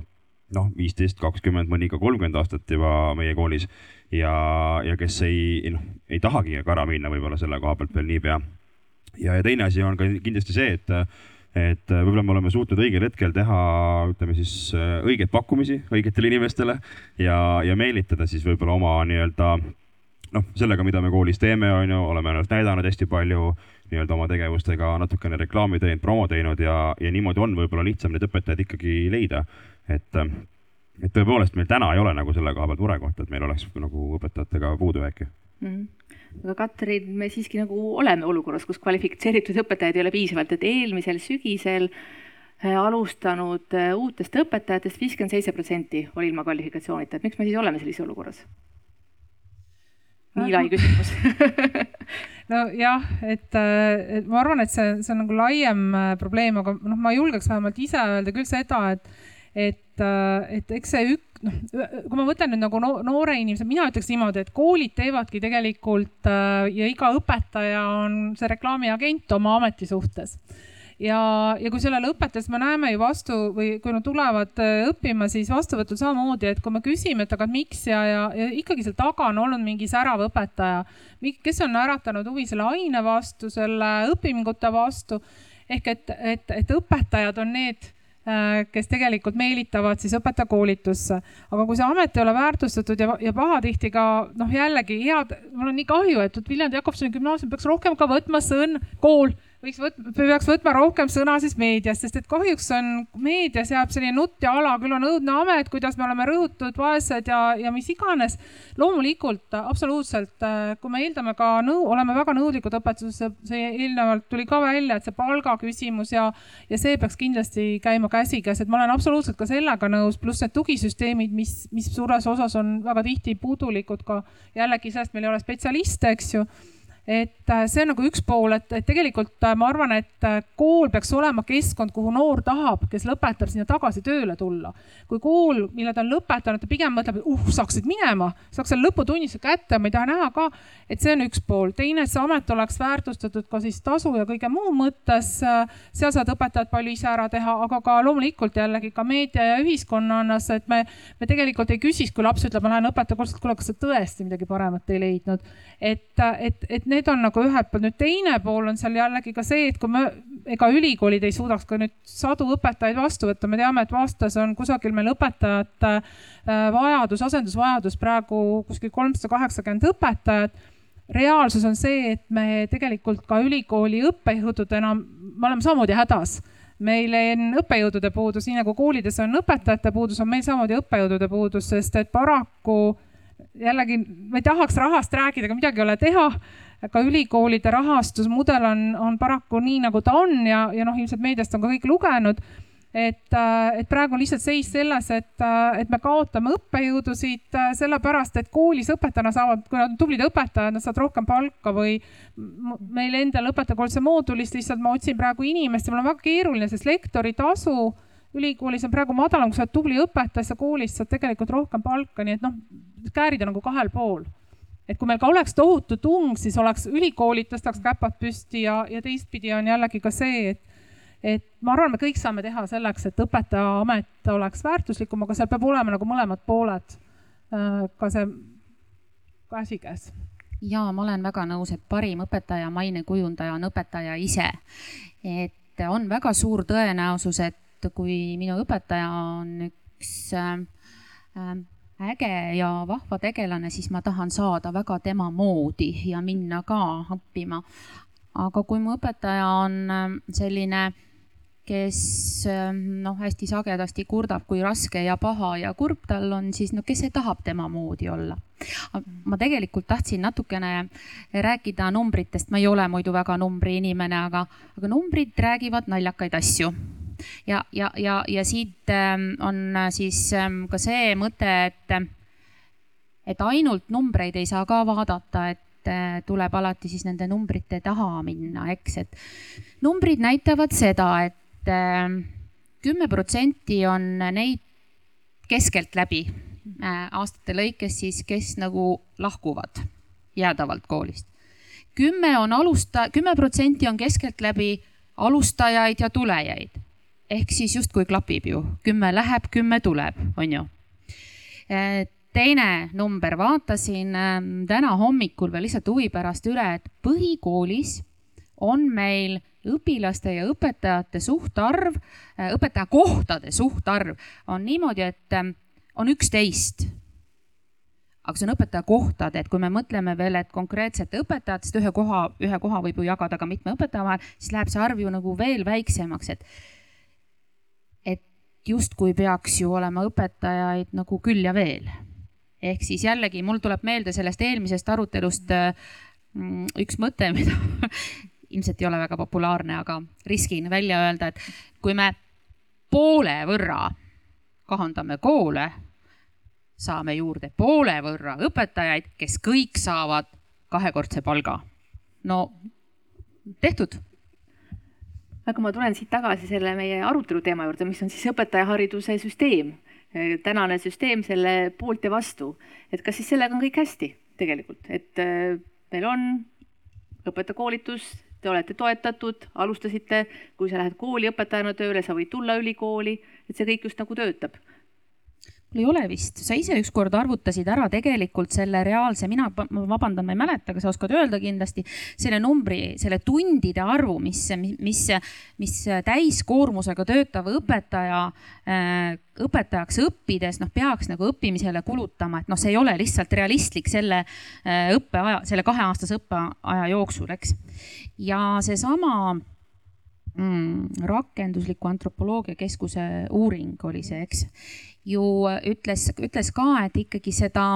noh, viisteist, kakskümmend, mõni ka kolmkümmend aastat juba meie koolis ja, ja kes ei, noh, ei tahagi ka ära minna võib-olla selle koha pealt veel niipea. ja, ja teine asi on ka kindlasti see, et, et võib-olla me oleme suutnud õigel hetkel teha, ütleme siis õigeid pakkumisi õigetele inimestele ja, ja meelitada siis võib-olla oma nii-öelda noh, sellega, mida me koolis teeme, on ju, oleme ennast näidanud hästi palju nii-öelda oma tegevustega natukene reklaami teinud, promo teinud ja, ja niimoodi on võib-olla lihtsam neid õpetajaid ikkagi leida et, et tõepoolest meil täna ei ole nagu selle koha pealt murekohta, et meil oleks nagu õpetajatega puudujääki mm. -hmm aga Katrin, me siiski nagu oleme olukorras, kus kvalifitseeritud õpetajaid ei ole piisavalt, et eelmisel sügisel äh, alustanud äh, uutest õpetajatest viiskümmend seitse protsenti oli ilma kvalifikatsioonita, et miks me siis oleme sellises olukorras? Nii lai küsimus. Nojah, et, et ma arvan, et see, see on nagu laiem probleem, aga noh, ma julgeks vähemalt ise öelda küll seda, et et, et eks see ük-, noh, kui ma võtan nüüd nagu noore inimese, mina ütleks niimoodi, et koolid teevadki tegelikult ja iga õpetaja on see reklaamiagent oma ameti suhtes ja, ja kui sellele õpetajast me näeme ju vastu või kui nad tulevad õppima, siis vastuvõtul samamoodi, et kui me küsime, et aga miks ja, ja, ja ikkagi seal taga on olnud mingi särav õpetaja, kes on äratanud huvi selle aine vastu, selle õpingute vastu ehk et, et, et õpetajad on need Äh, kes tegelikult meelitavad siis õpetajakoolitusse. aga kui see amet ei ole väärtustatud ja, ja pahatihti ka noh, jällegi head, mul on nii kahju, et Viljandi Jakobsoni gümnaasium peaks rohkem ka võtma sõn, kool võiks võtma, peaks võtma rohkem sõna siis meedias, sest et kahjuks on meedias jääb selline nutt ja ala, küll on õudne amet, kuidas me oleme rõhutud, vaesed ja, ja mis iganes. loomulikult absoluutselt, kui me eeldame ka nõu, oleme väga nõudlikud õpetuses, see eelnevalt tuli ka välja, et see palga küsimus ja, ja see peaks kindlasti käima käsikäes, et ma olen absoluutselt ka sellega nõus, pluss need tugisüsteemid, mis, mis suures osas on väga tihti puudulikud ka jällegi sellest, meil ei ole spetsialiste, eks ju et äh, see on nagu üks pool, et, et tegelikult äh, ma arvan, et äh, kool peaks olema keskkond, kuhu noor tahab, kes lõpetab, sinna tagasi tööle tulla. kui kool, mille ta on lõpetanud, ta pigem mõtleb, et uh, saaksid minema, saaks selle lõputunnistuse kätte, ma ei taha näha ka, et see on üks pool. teine, et see amet oleks väärtustatud ka siis tasu ja kõige muu mõttes. seal saavad õpetajad palju ise ära teha, aga ka loomulikult jällegi ka meedia ja ühiskonnas, et me, me tegelikult ei küsiks, kui laps ütleb, ma lähen õpetajakoolituselt, kuule, kas sa tõesti midagi paremat ei leidnud. et, et, et need on nagu ühelt poolt, nüüd teine pool on seal jällegi ka see, et kui me, ega ülikoolid ei suudaks ka nüüd sadu õpetajaid vastu võtta, me teame, et aastas on kusagil meil õpetajate äh, vajadus, asendusvajadus praegu kuskil kolmsada kaheksakümmend õpetajat. Reaalsus on see, et me tegelikult ka ülikooli õppejõududena, me oleme samamoodi hädas. Meil on õppejõudude puudus, nii nagu koolides on õpetajate puudus, on meil samamoodi õppejõudude puudus, sest et paraku jällegi ma ei tahaks rahast rääkida, aga midagi ei ole teha ka ülikoolide rahastusmudel on, on paraku nii, nagu ta on ja, ja noh, ilmselt meediast on ka kõik lugenud. et, et praegu on lihtsalt seis selles, et, et me kaotame õppejõudusid sellepärast, et koolis õpetajana saavad, kui nad on tublid õpetajad, nad saavad rohkem palka või meil endal õpetajakoolituse moodulis lihtsalt ma otsin praegu inimest ja mul on väga keeruline, sest lektori tasu ülikoolis on praegu madalam, kui sa oled tubli õpetaja, sa koolist saad tegelikult rohkem palka, nii et noh, käärid on nagu kahel pool et kui meil ka oleks tohutu tung, siis oleks ülikoolid tõstaks käpad püsti ja, ja teistpidi on jällegi ka see, et et ma arvan, me kõik saame teha selleks, et õpetajaamet oleks väärtuslikum, aga seal peab olema nagu mõlemad pooled äh, ka see käsikäes ja ma olen väga nõus, et parim õpetaja, mainekujundaja on õpetaja ise. et on väga suur tõenäosus, et kui minu õpetaja on üks äh, äge ja vahva tegelane, siis ma tahan saada väga tema moodi ja minna ka õppima. aga kui mu õpetaja on ähm, selline, kes ähm, noh, hästi sagedasti kurdab, kui raske ja paha ja kurb tal on, siis no kes ei tahab tema moodi olla. ma tegelikult tahtsin natukene rääkida numbritest, ma ei ole muidu väga numbriinimene, aga, aga numbrid räägivad naljakaid asju ja, ja, ja, ja siit ähm, on äh, siis ähm, ka see mõte, et, et ainult numbreid ei saa ka vaadata, et äh, tuleb alati siis nende numbrite taha minna, eks, et numbrid näitavad seda, et ähm, kümme protsenti on neid keskeltläbi äh, aastate lõikes siis, kes nagu lahkuvad jäädavalt koolist. kümme on alusta-, kümme protsenti on keskeltläbi alustajaid ja tulejaid ehk siis justkui klapib ju, kümme läheb, kümme tuleb, on ju. teine number, vaatasin ähm, täna hommikul veel lihtsalt huvi pärast üle, et põhikoolis on meil õpilaste ja õpetajate suhtarv, äh, õpetajakohtade suhtarv on niimoodi, et ähm, on üksteist aga see on õpetajakohtade, et kui me mõtleme veel, et konkreetsete õpetajatest ühe koha, ühe koha võib ju jagada ka mitme õpetaja vahel, siis läheb see arv ju nagu veel väiksemaks, et justkui peaks ju olema õpetajaid nagu küll ja veel. ehk siis jällegi mul tuleb meelde sellest eelmisest arutelust mm, üks mõte, mida ilmselt ei ole väga populaarne, aga riskin välja öelda, et kui me poole võrra kahandame koole, saame juurde poole võrra õpetajaid, kes kõik saavad kahekordse palga. no tehtud aga ma tulen siit tagasi selle meie arutelu teema juurde, mis on siis õpetajahariduse süsteem. tänane süsteem selle poolt ja vastu, et kas siis sellega on kõik hästi tegelikult, et meil on õpetajakoolitus, te olete toetatud, alustasite, kui sa lähed kooli õpetajana tööle, sa võid tulla ülikooli, et see kõik just nagu töötab ei ole vist, sa ise ükskord arvutasid ära tegelikult selle reaalse, mina vabandan, ma ei mäleta, aga sa oskad öelda kindlasti selle numbri, selle tundide arvu, mis, mis, mis täiskoormusega töötav õpetaja, äh, õpetajaks õppides noh, peaks nagu õppimisele kulutama, et noh, see ei ole lihtsalt realistlik selle äh, õppeaja, selle kaheaastase õppeaja jooksul, eks. ja seesama mm, rakendusliku antropoloogia keskuse uuring oli see, eks ju ütles, ütles ka, et ikkagi seda,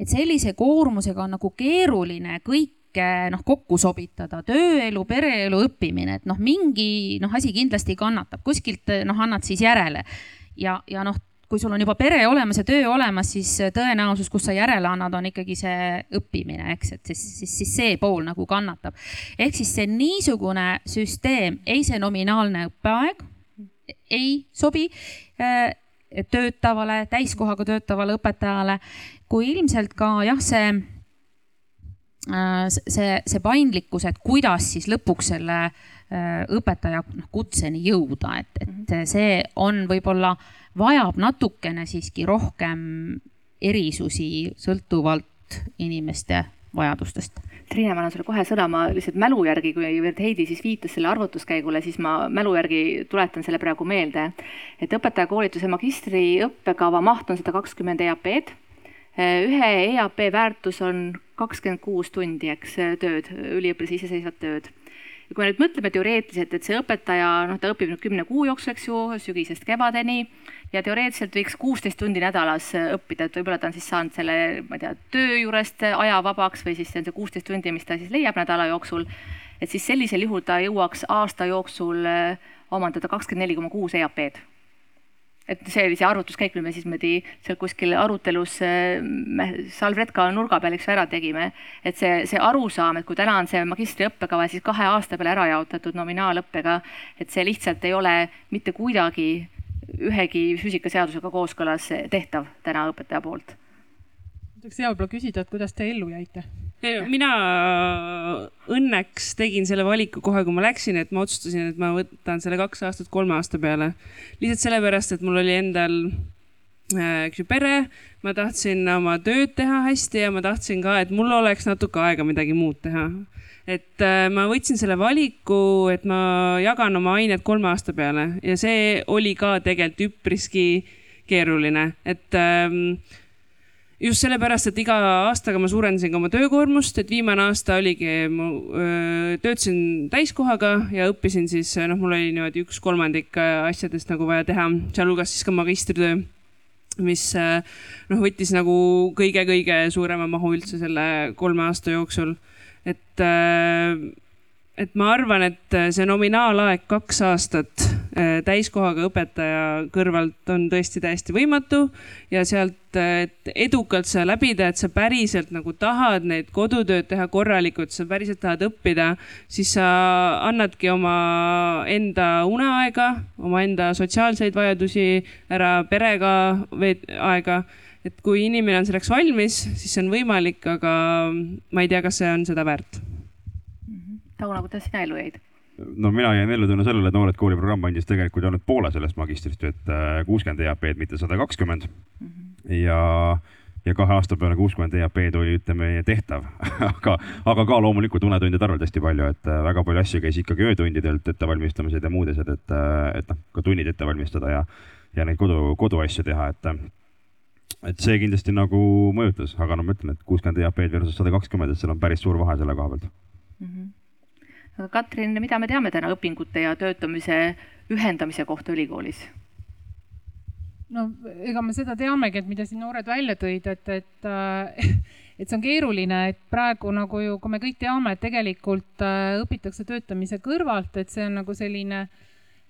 et sellise koormusega on nagu keeruline kõike noh, kokku sobitada, tööelu, pereelu, õppimine, et noh, mingi noh, asi kindlasti kannatab, kuskilt noh, annad siis järele. Ja, ja noh, kui sul on juba pere olemas ja töö olemas, siis tõenäosus, kus sa järele annad, on ikkagi see õppimine, eks, et siis, siis, siis see pool nagu kannatab. ehk siis see niisugune süsteem, ei see nominaalne õppeaeg ei sobi töötavale, täiskohaga töötavale õpetajale, kui ilmselt ka jah, see, äh, see, see paindlikkus, et kuidas siis lõpuks selle äh, õpetaja noh, kutseni jõuda, et, et mhm. see on võib-olla, vajab natukene siiski rohkem erisusi sõltuvalt inimeste vajadustest Triine, ma annan sulle kohe sõna, ma lihtsalt mälu järgi, kuivõrd Heidi siis viitas selle arvutuskäigule, siis ma mälu järgi tuletan selle praegu meelde. et õpetajakoolituse magistriõppekava maht on sada kakskümmend EAP-d. ühe EAP väärtus on kakskümmend kuus tundi, eks, tööd, üliõpilase iseseisvat tööd ja kui me nüüd mõtleme teoreetiliselt, et see õpetaja, noh, ta õpib nüüd kümne kuu jooksul, eks ju, sügisest kevadeni ja teoreetiliselt võiks kuusteist tundi nädalas õppida, et võib-olla ta on siis saanud selle, ma ei tea, töö juurest aja vabaks või siis see on see kuusteist tundi, mis ta siis leiab nädala jooksul. et siis sellisel juhul ta jõuaks aasta jooksul omandada kakskümmend neli koma kuus EAP-d et see oli see arvutuskäik, mille me siis niimoodi seal kuskil arutelus salvretka nurga peal, eks ju, ära tegime. et see, see arusaam, et kui täna on see magistriõppekava siis kahe aasta peale ära jaotatud nominaalõppega, et see lihtsalt ei ole mitte kuidagi ühegi füüsikaseadusega kooskõlas tehtav täna õpetaja poolt. tahaks hea võib-olla küsida, et kuidas te ellu jäite? Mina õnneks tegin selle valiku kohe, kui ma läksin, et ma otsustasin, et ma võtan selle kaks aastat kolme aasta peale. lihtsalt sellepärast, et mul oli endal äh, eks ju pere, ma tahtsin oma tööd teha hästi ja ma tahtsin ka, et mul oleks natuke aega midagi muud teha. et äh, ma võtsin selle valiku, et ma jagan oma ained kolme aasta peale ja see oli ka tegelikult üpriski keeruline, et ähm, just sellepärast, et iga aastaga ma suurendasin ka oma töökoormust, et viimane aasta oligi, ma töötasin täiskohaga ja õppisin siis, noh, mul oli niimoodi üks kolmandik asjadest nagu vaja teha, sealhulgas siis ka magistritöö mis noh, võttis nagu kõige-kõige suurema mahu üldse selle kolme aasta jooksul. et et ma arvan, et äh, see nominaalaeg kaks aastat äh, täiskohaga õpetaja kõrvalt on tõesti täiesti võimatu ja sealt, äh, edukalt seda läbida, et sa päriselt nagu tahad neid kodutööd teha korralikult, sa päriselt tahad õppida, siis sa annadki oma enda uneaega, omaenda sotsiaalseid vajadusi ära, perega veed aega. Et kui inimene on selleks valmis, siis see on võimalik, aga ma ei tea, kas see on seda väärt Tauno, kuidas sina ellu jäid? no mina jäin ellu tänu sellele, et Noored Kooli programm andis tegelikult ainult poole sellest magistrist, et äh, kuuskümmend EAP-d, mitte sada kakskümmend. Mhm. ja, ja kahe aasta peale kuuskümmend EAP-d oli, ütleme, tehtav aga, aga ka loomulikult unetundide arvelt hästi palju, et äh, väga palju asju käis ikkagi öötundidelt ettevalmistamised ja muud asjad, et, äh, et noh, ka tunnid ette valmistada ja, ja neid kodu, koduasju teha, et et see kindlasti nagu mõjutas, aga no ma ütlen, et kuuskümmend EAP-d versus sada kakskümmend, et seal on päris suur vahe selle koha pealt mm. -hmm aga Katrin, mida me teame täna õpingute ja töötamise ühendamise kohta ülikoolis? no ega me seda teamegi, et mida siin noored välja tõid, et, et, äh, et see on keeruline, et praegu nagu ju, kui me kõik teame, et tegelikult äh, õpitakse töötamise kõrvalt, et see on nagu selline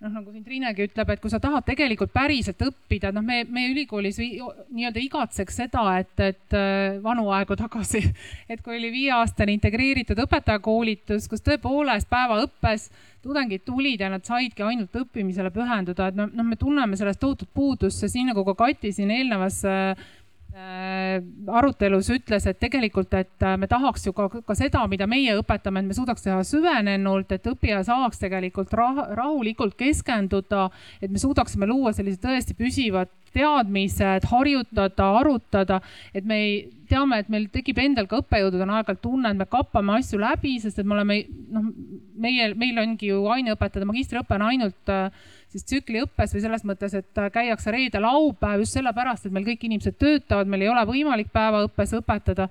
noh, nagu siin Triinegi ütleb, et kui sa tahad tegelikult päriselt õppida, noh, me, meie ülikoolis nii-öelda igatseks seda, et, et äh, vanu aegu tagasi, et kui oli viieaastane integreeritud õpetajakoolitus, kus tõepoolest päevaõppes tudengid tulid ja nad saidki ainult õppimisele pühenduda, et noh, noh, me tunneme sellest tohutut puudust, sest nii nagu ka Kati siin eelnevas Äh, arutelus ütles, et tegelikult, et äh, me tahaks ju ka, ka seda, mida meie õpetame, et me suudaks teha süvenenult, et õppija saaks tegelikult rah rahulikult keskenduda, et me suudaksime luua sellised tõesti püsivad teadmised, harjutada, arutada, et me ei, teame, et meil tekib endal ka õppejõududel aeg-ajalt tunne, et me kappame asju läbi, sest et me oleme noh, meie, meil ongi ju aineõpetajad, magistriõpe on ainult äh, siis tsükliõppes või selles mõttes, et käiakse reede-laupäev just sellepärast, et meil kõik inimesed töötavad, meil ei ole võimalik päevaõppes õpetada.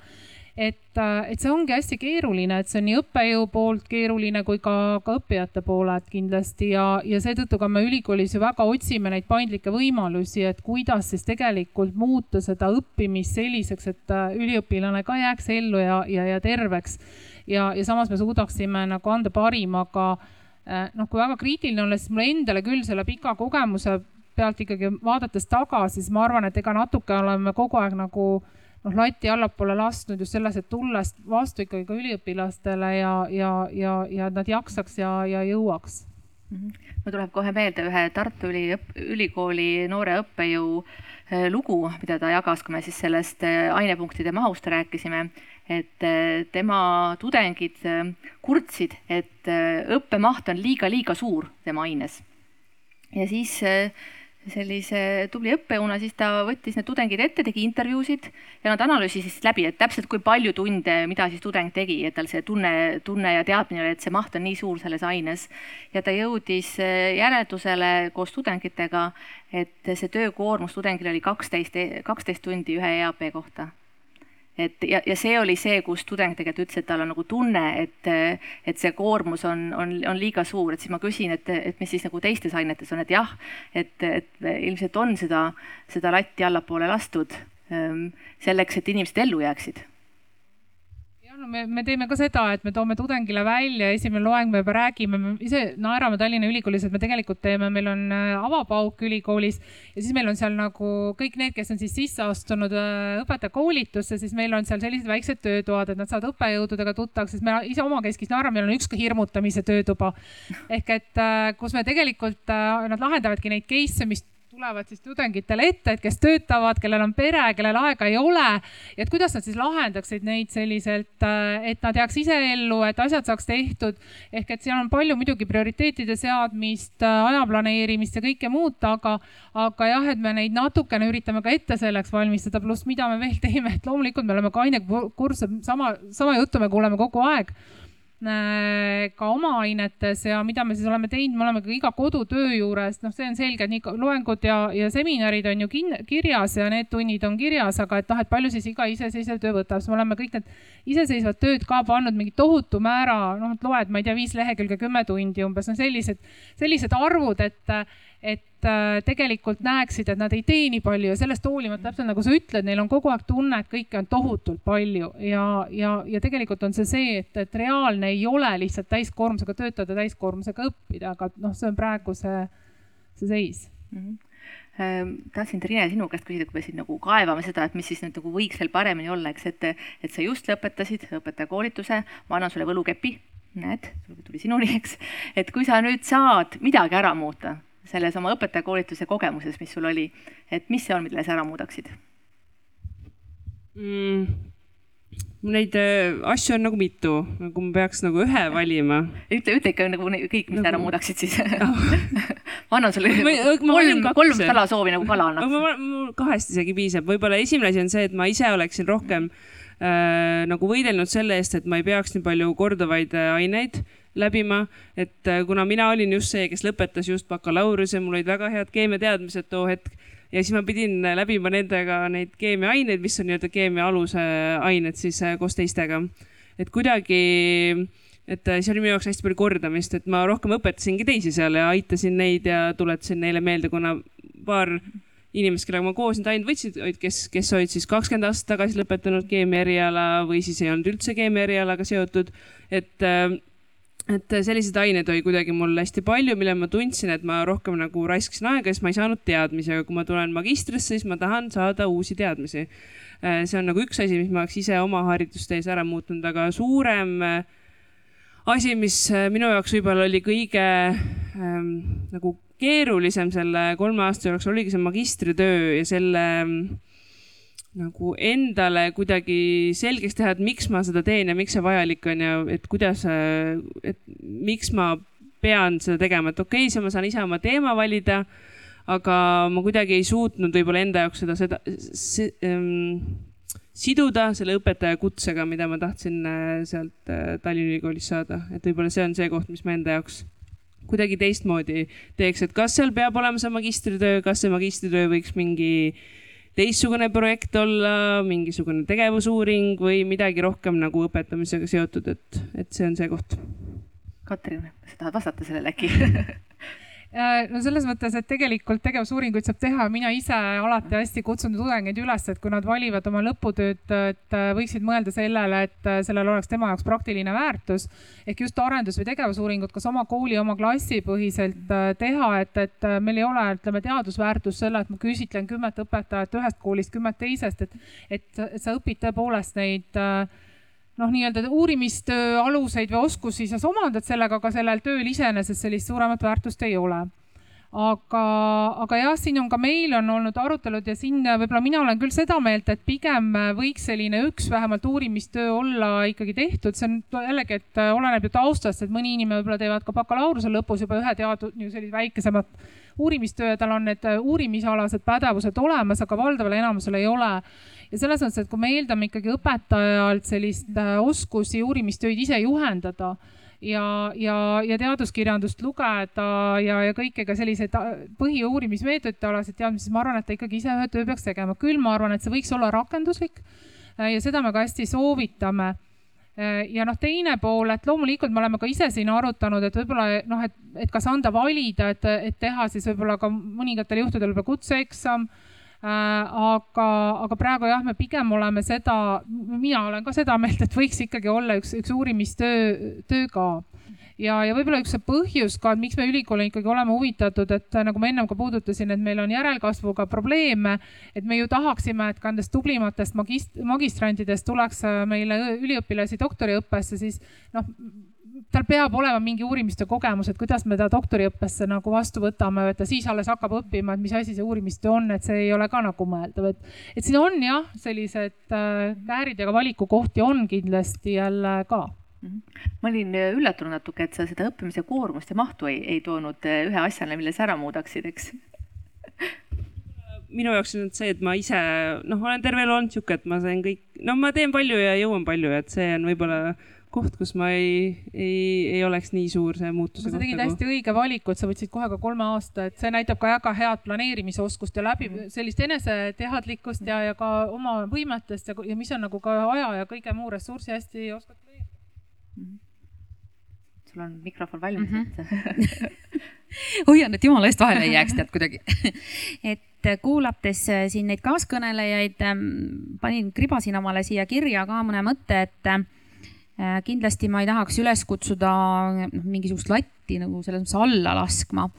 et, äh, et see ongi hästi keeruline, et see on nii õppejõu poolt keeruline kui ka, ka õppijate poolelt kindlasti ja, ja seetõttu ka me ülikoolis ju väga otsime neid paindlikke võimalusi, et kuidas siis tegelikult muuta seda õppimist selliseks, et äh, üliõpilane ka jääks ellu ja, ja, ja terveks. ja, ja samas me suudaksime nagu anda parima ka noh, kui väga kriitiline olla, siis mulle endale küll selle pika kogemuse pealt ikkagi vaadates tagasi, siis ma arvan, et ega natuke oleme kogu aeg nagu noh, lati allapoole lasknud just selles, et tulles vastu ikkagi ka üliõpilastele ja, ja, ja, ja nad jaksaks ja, ja jõuaks. -hmm. mul tuleb kohe meelde ühe Tartu Üli, ülikooli noore õppejõu äh, lugu, mida ta jagas, kui me siis sellest äh, ainepunktide mahust rääkisime et äh, tema tudengid äh, kurtsid, et äh, õppemaht on liiga-liiga suur tema aines. ja siis sellise tubli õppejõuna, siis ta võttis need tudengid ette, tegi intervjuusid ja nad analüüsisid läbi, et täpselt kui palju tunde, mida siis tudeng tegi, et tal see tunne, tunne ja teadmine oli, et see maht on nii suur selles aines. ja ta jõudis järeldusele koos tudengitega, et see töökoormus tudengil oli kaksteist, kaksteist tundi ühe EAP kohta et ja, ja see oli see, kus tudeng tegelikult ütles, et tal on nagu tunne, et, et see koormus on, on, on liiga suur, et siis ma küsin, et, et mis siis nagu teistes ainetes on, et jah, et, et ilmselt on seda, seda latti allapoole lastud ähm, selleks, et inimesed ellu jääksid no me, me teeme ka seda, et me toome tudengile välja, esimene loeng me juba räägime, me ise naerame Tallinna Ülikoolis, et me tegelikult teeme, meil on äh, avapauk ülikoolis ja siis meil on seal nagu kõik need, kes on siis sisse astunud äh, õpetajakoolitusse, siis meil on seal sellised väiksed töötoad, et nad saavad õppejõududega tuttavaks, sest me ise omakeskis naerame, meil on üks ka hirmutamise töötuba. ehk et äh, kus me tegelikult, nad lahendavadki neid case'e, mis tulevad siis tudengitele ette, et kes töötavad, kellel on pere, kellel aega ei ole. et kuidas nad siis lahendaksid neid selliselt, äh, et nad jääks ise ellu, et asjad saaks tehtud. ehk et seal on palju muidugi prioriteetide seadmist, äh, aja planeerimist ja kõike muud, aga, aga jah, et me neid natukene üritame ka ette selleks valmistada, pluss mida me veel teeme, et loomulikult me oleme kaine kursus, sama, sama juttu me kuuleme kogu aeg ka oma ainetes ja mida me siis oleme teinud, me oleme ka iga kodutöö juures, noh, see on selge, et nii loengud ja, ja seminarid on ju kin-, kirjas ja need tunnid on kirjas, aga et noh, et palju siis iga iseseisev töö võtab, siis me oleme kõik need iseseisvad tööd ka pannud mingi tohutu määra, noh, et loed, ma ei tea, viis lehekülge, kümme tundi umbes, no sellised, sellised arvud, et äh, tegelikult näeksid, et nad ei tee nii palju ja sellest hoolimata, täpselt nagu sa ütled, neil on kogu aeg tunne, et kõike on tohutult palju ja, ja, ja tegelikult on see see, et, et reaalne ei ole lihtsalt täiskoormusega töötada, täiskoormusega õppida, aga noh, see on praegu see, see seis. Mm. -hmm tahtsin, Triine, sinu käest küsida, kui me siin nagu kaevame seda, et mis siis nüüd nagu võiks veel paremini olla, eks, et, et sa just lõpetasid õpetajakoolituse, ma annan sulle võlukepi, näed, tuli sinuni, eks, et kui sa nüüd saad midagi ära muuta selles oma õpetajakoolituse kogemuses, mis sul oli, et mis see on, mille sa ära muudaksid mm.? Neid äh, asju on nagu mitu, nagu ma peaks nagu ühe valima. ütle, ütle ikka nagu kõik, mis nagu... ära muudaksid siis ma annan sulle ma, kolm, kolm salasoovi nagu kala annaks. mul kahest isegi piisab, võib-olla esimene asi on see, et ma ise oleksin rohkem äh, nagu võidelnud selle eest, et ma ei peaks nii palju korduvaid äh, aineid läbima, et äh, kuna mina olin just see, kes lõpetas just bakalaureuse, mul olid väga head keemiateadmised too hetk ja siis ma pidin läbima nendega neid keemiaaineid, mis on nii-öelda keemia aluse ained siis äh, koos teistega. et kuidagi, et äh, see oli minu jaoks hästi palju kordamist, et ma rohkem õpetasingi teisi seal ja aitasin neid ja tuletasin neile meelde, kuna paar inimesed, kellega ma koos neid aineid võtsin, olid, kes, kes olid siis kakskümmend aastat tagasi lõpetanud keemia eriala või siis ei olnud üldse keemia erialaga seotud. et, et selliseid aineid oli kuidagi mul hästi palju, mille ma tundsin, et ma rohkem nagu raiskasin aega, sest ma ei saanud teadmisi, aga kui ma tulen magistrisse, siis ma tahan saada uusi teadmisi. see on nagu üks asi, mis ma oleks ise oma haridustees ära muutnud, aga suurem asi, mis minu jaoks võib-olla oli kõige ähm, nagu keerulisem selle kolme aasta jooksul oligi see magistritöö ja selle nagu endale kuidagi selgeks teha, et miks ma seda teen ja miks see vajalik on ja et kuidas, et miks ma pean seda tegema, et okei okay,, siis ma saan ise oma teema valida. aga ma kuidagi ei suutnud võib-olla enda jaoks seda, seda see, ähm, siduda selle õpetaja kutsega, mida ma tahtsin äh, sealt äh, Tallinna Ülikoolis saada, et võib-olla see on see koht, mis ma enda jaoks kuidagi teistmoodi teeks, et kas seal peab olema see magistritöö, kas see magistritöö võiks mingi teistsugune projekt olla, mingisugune tegevusuuring või midagi rohkem nagu õpetamisega seotud, et, et see on see koht. Katrin, sa tahad vastata sellele äkki no selles mõttes, et tegelikult tegevusuuringuid saab teha, mina ise alati hästi kutsun tudengeid üles, et kui nad valivad oma lõputööd, et äh, võiksid mõelda sellele, et äh, sellel oleks tema jaoks praktiline väärtus. ehk just arendus- või tegevusuuringud, kas oma kooli, oma klassi põhiselt teha, et, et meil ei ole, ütleme, teadusväärtus selle, et ma küsitlen kümmet õpetajat ühest koolist, kümmet teisest, et, et sa õpid tõepoolest neid äh, noh, nii-öelda uurimistöö aluseid või oskusi sa omandad sellega, aga sellel tööl iseenesest sellist suuremat väärtust ei ole. Aga, aga jah, siin on ka meil on olnud arutelud ja siin võib-olla mina olen küll seda meelt, et pigem võiks selline üks vähemalt uurimistöö olla ikkagi tehtud, see on jällegi, et oleneb ju taustast, et mõni inimene võib-olla teevad ka bakalaureuse lõpus juba ühe teadu-, sellise väikesemat uurimistöö, tal on need uurimisalased pädevused olemas, aga valdaval enamusel ei ole ja selles mõttes, et kui me eeldame ikkagi õpetajalt sellist äh, oskusi uurimistöid ise juhendada ja, ja, ja teaduskirjandust lugeda ja, ja kõiki ka selliseid äh, põhiuurimismeetodite alaseid teadmisi, siis ma arvan, et ta ikkagi ise ühe töö peaks tegema. küll ma arvan, et see võiks olla rakenduslik äh, ja seda me ka hästi soovitame ja noh, teine pool, et loomulikult me oleme ka ise siin arutanud, et võib-olla noh, et, et kas anda valida, et, et teha siis võib-olla ka mõningatel juhtudel võib-olla kutseeksam Äh, aga, aga praegu jah, me pigem oleme seda, mina olen ka seda meelt, et võiks ikkagi olla üks, üks uurimistöö, töö ka. Ja, ja võib-olla üks põhjus ka, miks me ülikoolina ikkagi oleme huvitatud, et nagu ma ennem ka puudutasin, et meil on järelkasvuga probleeme, et me ju tahaksime, et ka nendest tublimatest magist-, magistrantidest tuleks meile üliõpilasi doktoriõppesse, siis noh, tal peab olema mingi uurimistöö kogemus, et kuidas me ta doktoriõppesse nagu vastu võtame, et ta siis alles hakkab õppima, et mis asi see uurimistöö on, et see ei ole ka nagu mõeldav, et, et siin on jah, sellised äh, käärid ja ka valikukohti on kindlasti jälle ka mhm. ma olin äh, üllatunud natuke, et sa seda õppimise koormust ja mahtu ei, ei toonud äh, ühe asjana, mille sa ära muudaksid, eks minu jaoks on see, et ma ise, noh, olen terve elu olnud sihuke, et ma sain kõik, no ma teen palju ja jõuan palju, et see on võib-olla koht, kus ma ei, ei, ei oleks nii suur see muutuse sa tegid nagu. hästi õige valiku, et sa võtsid kohe ka kolme aasta, et see näitab ka väga head planeerimisoskust ja läbi mm. sellist eneseteadlikkust ja, ja ka oma võimetest ja, ja mis on nagu ka aja ja kõige muu ressursi hästi oskad planeerida mm. -hmm. sul on mikrofon valmis mm, -hmm. hoian, et jumala eest vahele ei jääks tead kuidagi et kuulates siin neid kaaskõnelejaid, panin, kribasin omale siia kirja ka mõne mõtte, et Äh, kindlasti ma ei tahaks üles kutsuda noh, mingisugust latti nagu selles mõttes alla laskma,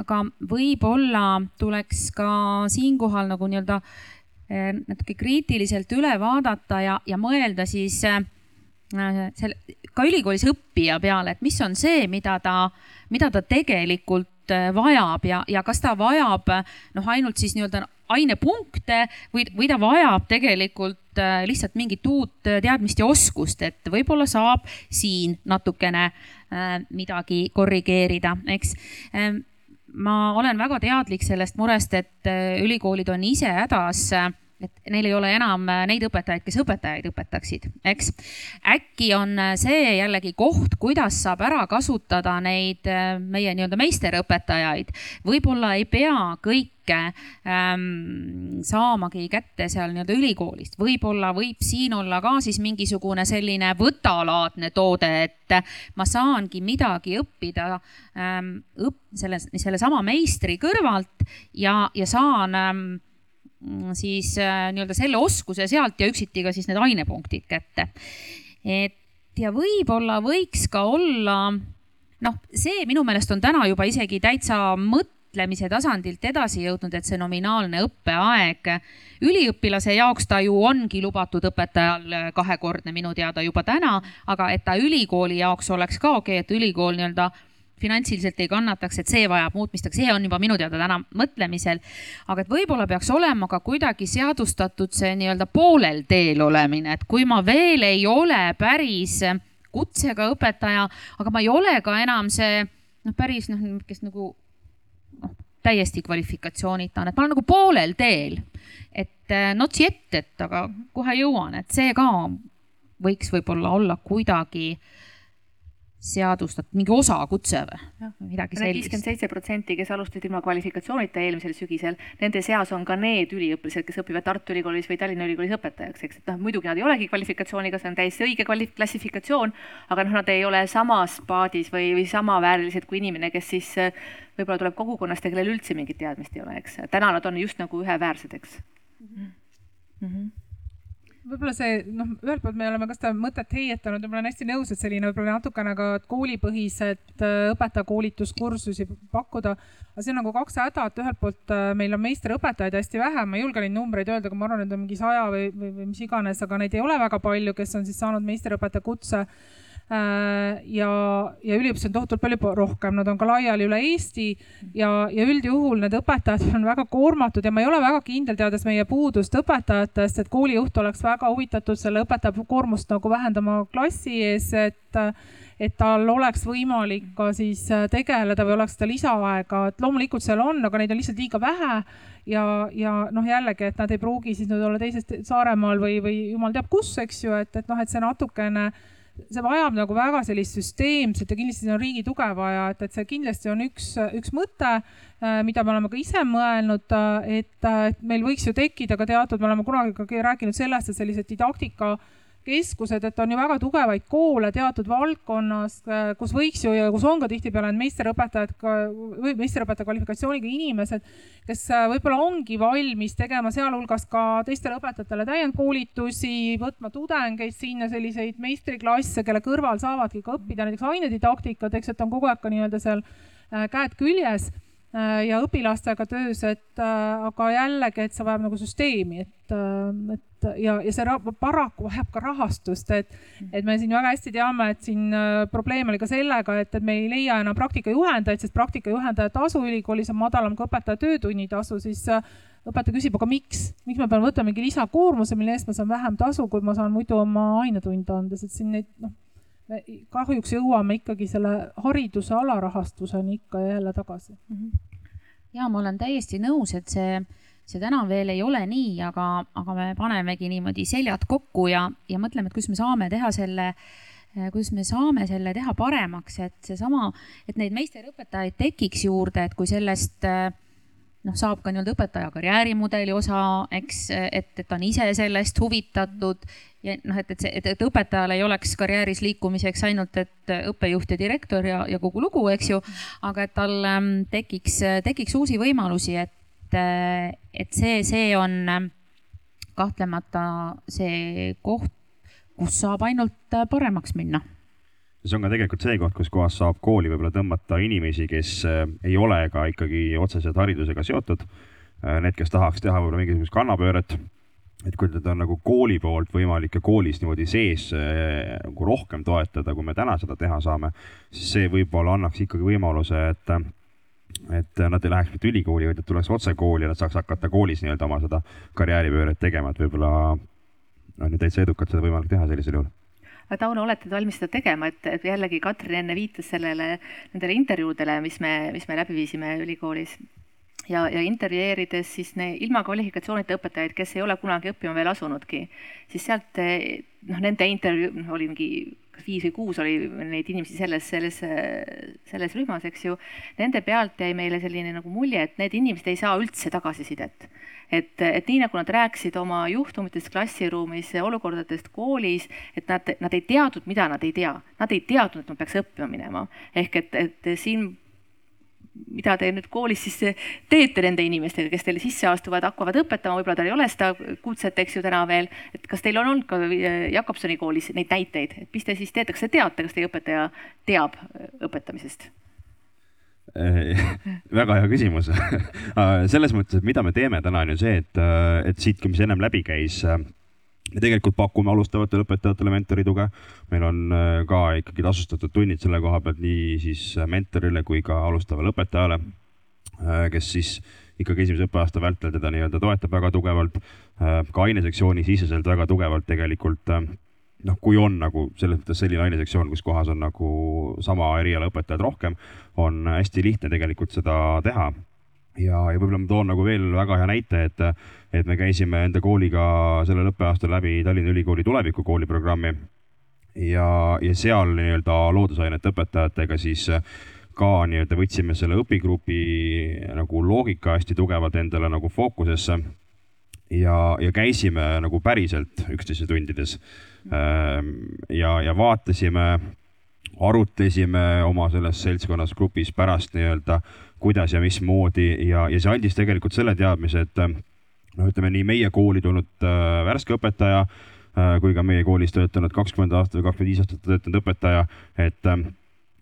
aga võib-olla tuleks ka siinkohal nagu nii-öelda äh, natuke kriitiliselt üle vaadata ja, ja mõelda siis äh, selle, ka ülikoolis õppija peale, et mis on see, mida ta, mida ta tegelikult vajab ja, ja kas ta vajab noh, ainult siis nii-öelda ainepunkte või, või ta vajab tegelikult äh, lihtsalt mingit uut äh, teadmist ja oskust, et võib-olla saab siin natukene äh, midagi korrigeerida, eks. Ma olen väga teadlik sellest murest, et ülikoolid on ise hädas et neil ei ole enam äh, neid õpetajaid, kes õpetajaid õpetaksid, eks. äkki on äh, see jällegi koht, kuidas saab ära kasutada neid äh, meie nii-öelda meisterõpetajaid. võib-olla ei pea kõike ähm, saamagi kätte seal nii-öelda ülikoolist, võib-olla võib siin olla ka siis mingisugune selline võtalaadne toode, et ma saangi midagi õppida ähm, õpp-, selle, sellesama meistri kõrvalt ja, ja saan ähm, siis äh, nii-öelda selle oskuse sealt ja üksiti ka siis need ainepunktid kätte. et ja võib-olla võiks ka olla, noh, see minu meelest on täna juba isegi täitsa mõtlemise tasandilt edasi jõudnud, et see nominaalne õppeaeg üliõpilase jaoks ta ju ongi lubatud õpetajal kahekordne minu teada juba täna, aga et ta ülikooli jaoks oleks ka okei okay,, et ülikool nii-öelda finantsiliselt ei kannataks, et see vajab muutmist, aga see on juba minu teada täna mõtlemisel. aga et võib-olla peaks olema ka kuidagi seadustatud see nii-öelda poolel teel olemine, et kui ma veel ei ole päris kutsega õpetaja, aga ma ei ole ka enam see noh, päris noh, kes nagu noh, täiesti kvalifikatsioonita on, et ma olen nagu poolel teel. et not yet, et aga kohe jõuan, et see ka võiks võib-olla olla kuidagi äh, seadustatud, mingi osakutse või midagi sellist. viiskümmend seitse protsenti, kes alustasid ilma kvalifikatsioonita eelmisel sügisel, nende seas on ka need üliõpilased, kes õpivad Tartu Ülikoolis või Tallinna Ülikoolis õpetajaks, eks, et noh, muidugi nad ei olegi kvalifikatsiooniga, see on täiesti õige kvali-, klassifikatsioon, aga noh, nad ei ole samas paadis või, või samaväärilised kui inimene, kes siis äh, võib-olla tuleb kogukonnast ja kellel üldse mingit teadmist ei ole, eks. täna nad on just nagu üheväärsed, eks mm. -hmm võib-olla see noh, ühelt poolt me oleme ka seda mõtet heietanud ja ma olen hästi nõus, et selline võib-olla natukene ka koolipõhised äh, õpetajakoolituskursusi pakkuda. aga see on nagu kaks häda, et ühelt poolt äh, meil on meisterõpetajaid hästi vähe, ma ei julge neid numbreid öelda, aga ma arvan, et on mingi saja või, või, või mis iganes, aga neid ei ole väga palju, kes on siis saanud meisterõpetaja kutse ja, ja üliõpilasi on tohutult palju rohkem, nad on ka laiali üle Eesti ja, ja üldjuhul need õpetajad on väga koormatud ja ma ei ole väga kindel, teades meie puudust õpetajatest, et koolijuht oleks väga huvitatud selle õpetaja koormust nagu vähendama klassi ees, et et tal oleks võimalik ka siis tegeleda või oleks seda lisaaega, et loomulikult seal on, aga neid on lihtsalt liiga vähe ja, ja noh, jällegi, et nad ei pruugi siis nüüd olla teisest Saaremaal või, või jumal teab kus, eks ju, et, et noh, et see natukene äh, see vajab nagu väga sellist süsteemset ja kindlasti on riigi tuge vaja, et, et see kindlasti on üks, üks mõte, äh, mida me oleme ka ise mõelnud, äh, et, et meil võiks ju tekkida ka teatud, me oleme kunagi ka rääkinud sellest, et sellised didaktika äh, keskused, et on ju väga tugevaid koole teatud valdkonnas, kus võiks ju ja kus on ka tihtipeale need meisterõpetajad või meisterõpetaja kvalifikatsiooniga inimesed, kes äh, võib-olla ongi valmis tegema sealhulgas ka teistele õpetajatele täiendkoolitusi, võtma tudengeid sinna selliseid meistriklasse, kelle kõrval saavadki ka õppida näiteks ainedidaktikat, eks, et on kogu aeg ka nii-öelda seal äh, käed küljes. Äh, ja õpilastega töös, et äh, aga jällegi, et see vajab nagu süsteemi, et, äh, et ja, ja see paraku vajab ka rahastust, et, et me siin väga hästi teame, et siin probleem oli ka sellega, et, et me ei leia enam praktikajuhendajaid, sest praktikajuhendaja tasu ülikoolis on madalam kui õpetaja töötunnitasu, siis õpetaja küsib, aga miks, miks ma pean võtma mingi lisakoormuse, mille eest ma saan vähem tasu, kui ma saan muidu oma ainetunde andes, et siin neid noh me kahjuks jõuame ikkagi selle hariduse alarahastuseni ikka ja jälle tagasi. -hmm. ja ma olen täiesti nõus, et see, see täna veel ei ole nii, aga, aga me panemegi niimoodi seljad kokku ja, ja mõtleme, et kuidas me saame teha selle kuidas me saame selle teha paremaks, et seesama, et neid meisterõpetajaid tekiks juurde, et kui sellest noh, saab ka nii-öelda õpetaja karjäärimudeli osa, eks, et, et on ise sellest huvitatud ja noh, et, et see, et, et õpetajal ei oleks karjääris liikumiseks ainult, et õppejuht ja direktor ja, ja kogu lugu, eks ju, aga et tal ähm, tekiks, tekiks uusi võimalusi, et, et see, see on ähm, kahtlemata see koht, kus saab ainult paremaks minna see on ka tegelikult see koht, kus kohas saab kooli võib-olla tõmmata inimesi, kes äh, ei ole ka ikkagi otseselt haridusega seotud. Äh, need, kes tahaks teha võib-olla mingisugust kannapööret, et kui teda on nagu kooli poolt võimalik ja koolis niimoodi sees äh, nagu rohkem toetada, kui me täna seda teha saame, siis see võib-olla annaks ikkagi võimaluse, et et nad ei läheks mitte ülikooli, vaid et tuleks otse kooli ja nad saaks hakata koolis nii-öelda oma seda karjääripööret tegema, et võib-olla on ju täitsa edukalt seda võimalik teha sellisel juhul aga Tauno, olete te valmis seda tegema, et, et jällegi Katrin enne viitas sellele, nendele intervjuudele, mis me, mis me läbi viisime ülikoolis. Ja, ja intervjueerides siis ne, ilma kvalifikatsioonita õpetajaid, kes ei ole kunagi õppima veel asunudki, siis sealt noh, nende intervjuu, noh oli mingi viis või kuus oli neid inimesi selles, selles, selles rühmas, eks ju. Nende pealt jäi meile selline nagu mulje, et need inimesed ei saa üldse tagasisidet. et, et nii nagu nad rääkisid oma juhtumitest klassiruumis, olukordadest koolis, et nad, nad ei teadnud, mida nad ei tea, nad ei teadnud, et nad peaks õppima minema. ehk et, et siin mida te nüüd koolis siis teete nende inimestega, kes teile sisse astuvad, hakkavad õpetama, võib-olla tal ei ole seda kutset, eks ju, täna veel. et kas teil on olnud ka äh, Jakobsoni koolis neid näiteid, et mis te siis teete, kas te teate, kas teie õpetaja teab äh, õpetamisest? väga hea küsimus selles mõttes, et mida me teeme täna on ju see, et, äh, et siit, mis ennem läbi käis me tegelikult pakume alustavatele õpetajatele mentorituge. meil on äh, ka ikkagi tasustatud tunnid selle koha pealt nii siis mentorile kui ka alustavale õpetajale, äh, kes siis ikkagi esimese õppeaasta vältel teda nii-öelda toetab väga tugevalt, äh, ka ainesektsiooni siseselt väga tugevalt tegelikult noh, kui on nagu selles mõttes selline ainesektsioon, kus kohas on nagu sama eriala õpetajad rohkem, on hästi lihtne tegelikult seda teha ja, ja võib-olla ma toon nagu veel väga hea näite, et, et me käisime enda kooliga sellel õppeaastal läbi Tallinna Ülikooli tulevikukooli programmi ja, ja seal nii-öelda loodusainete õpetajatega siis ka nii-öelda võtsime selle õpigrupi nagu loogika hästi tugevalt endale nagu fookusesse. ja, ja käisime nagu päriselt üksteise tundides. Ehm, ja, ja vaatasime, arutlesime oma selles seltskonnas grupis pärast nii-öelda kuidas ja mismoodi ja, ja see andis tegelikult selle teadmise, et noh, ütleme nii meie kooli tulnud äh, värske õpetaja äh, kui ka meie koolis töötanud kakskümmend aastat või kakskümmend viis aastat töötanud õpetaja, et äh,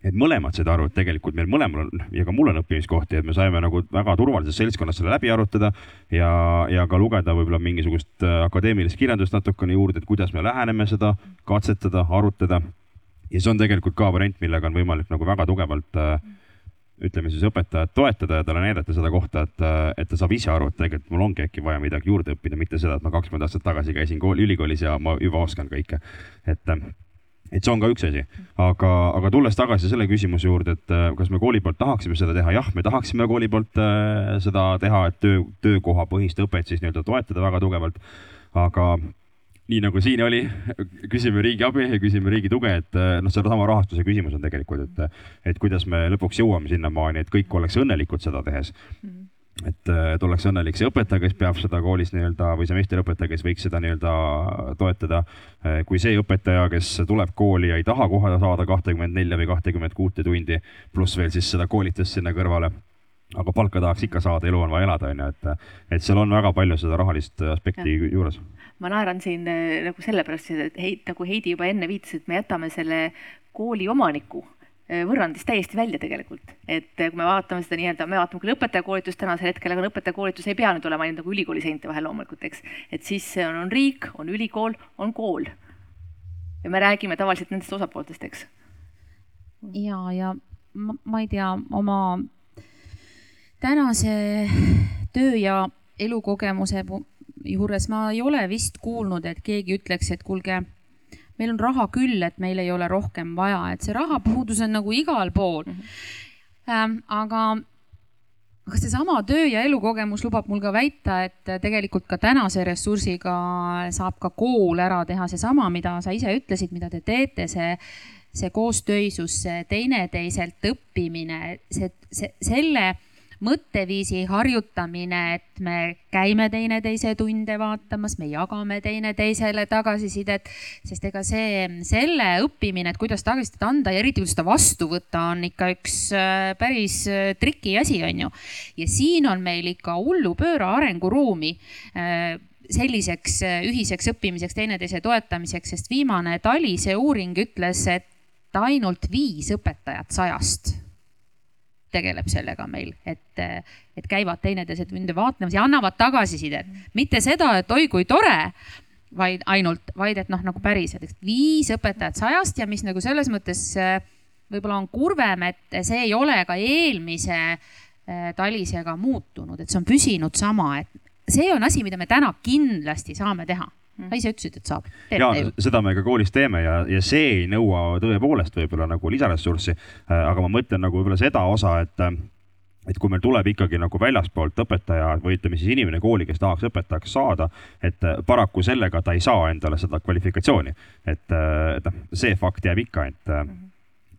et mõlemad said aru, et tegelikult meil mõlemal on ja ka mul on õppimiskohti, et me saime nagu väga turvalises seltskonnas selle läbi arutada ja, ja ka lugeda võib-olla mingisugust äh, akadeemilist kirjandust natukene juurde, et kuidas me läheneme seda, katsetada, arutada. ja see on tegelikult ka variant, millega on võimalik nagu väga tugevalt äh, ütleme siis õpetajat toetada ja talle näidata seda kohta, et, et ta saab ise aru, et tegelikult mul ongi äkki vaja midagi juurde õppida, mitte seda, et ma kakskümmend aastat tagasi käisin kooli, ülikoolis ja ma juba oskan kõike. et, et see on ka üks asi, aga, aga tulles tagasi selle küsimuse juurde, et kas me kooli poolt tahaksime seda teha, jah, me tahaksime kooli poolt äh, seda teha, et töö, töökohapõhist õpet siis nii-öelda toetada väga tugevalt. aga nii nagu siin oli, küsime riigi abi ja küsime riigi tuge, et eh, noh, sedasama rahastuse küsimus on tegelikult, et, et kuidas me lõpuks jõuame sinnamaani, et kõik oleks õnnelikud seda tehes mm. -hmm et, et oleks õnnelik see õpetaja, kes peab seda koolis nii-öelda või see meistriõpetaja, kes võiks seda nii-öelda toetada. Eh, kui see õpetaja, kes tuleb kooli ja ei taha kohe saada kahtekümmet nelja või kahtekümmet kuute tundi, pluss veel siis seda koolitust sinna kõrvale aga palka tahaks ikka saada, elu on vaja elada, on ju, et, et seal on väga palju seda rahalist aspekti ja. juures. ma naeran siin äh, nagu sellepärast, et heit, nagu Heidi juba enne viitas, et me jätame selle kooli omaniku äh, võrrandist täiesti välja tegelikult, et äh, kui me vaatame seda nii-öelda, me vaatame küll õpetajakoolitust tänasel hetkel, aga õpetajakoolitus ei pea nüüd olema ainult nagu ülikooli seinte vahel loomulikult, eks. et siis on, on riik, on ülikool, on kool. ja me räägime tavaliselt nendest osapooltest, eks. ja, ja ma, ma ei tea, oma tänase töö ja elukogemuse juures ma ei ole vist kuulnud, et keegi ütleks, et kuulge, meil on raha küll, et meil ei ole rohkem vaja, et see rahapuudus on nagu igal pool mm. -hmm. Ähm, aga aga seesama töö ja elukogemus lubab mul ka väita, et tegelikult ka tänase ressursiga saab ka kool ära teha seesama, mida sa ise ütlesid, mida te teete, see, see koostöisus, see teineteiselt õppimine, see, see, selle mõtteviisi harjutamine, et me käime teineteise tunde vaatamas, me jagame teineteisele tagasisidet, sest ega see, selle õppimine, et kuidas tagasisidet anda ja eriti kuidas seda vastu võtta, on ikka üks äh, päris äh, triki asi, on ju. ja siin on meil ikka hullupööra arenguruumi äh, selliseks ühiseks õppimiseks, teineteise toetamiseks, sest viimane Talise uuring ütles, et ainult viis õpetajat sajast tegeleb sellega meil, et, et käivad teineteise tunde vaatamas ja annavad tagasisidet. mitte seda, et oi kui tore, vaid ainult, vaid et noh, nagu päriselt, et viis õpetajat sajast ja mis nagu selles mõttes võib-olla on kurvem, et see ei ole ka eelmise eh, talisega muutunud, et see on püsinud sama, et see on asi, mida me täna kindlasti saame teha sa mm. ise ütlesid, et saab. ja seda me ka koolis teeme ja, ja see ei nõua tõepoolest võib-olla nagu lisaressurssi. Äh, aga ma mõtlen nagu võib-olla seda osa, et, et kui meil tuleb ikkagi nagu väljaspoolt õpetaja või ütleme siis inimene kooli, kes tahaks õpetajaks saada, et äh, paraku sellega ta ei saa endale seda kvalifikatsiooni. et, äh, et noh, see fakt jääb ikka, et mm -hmm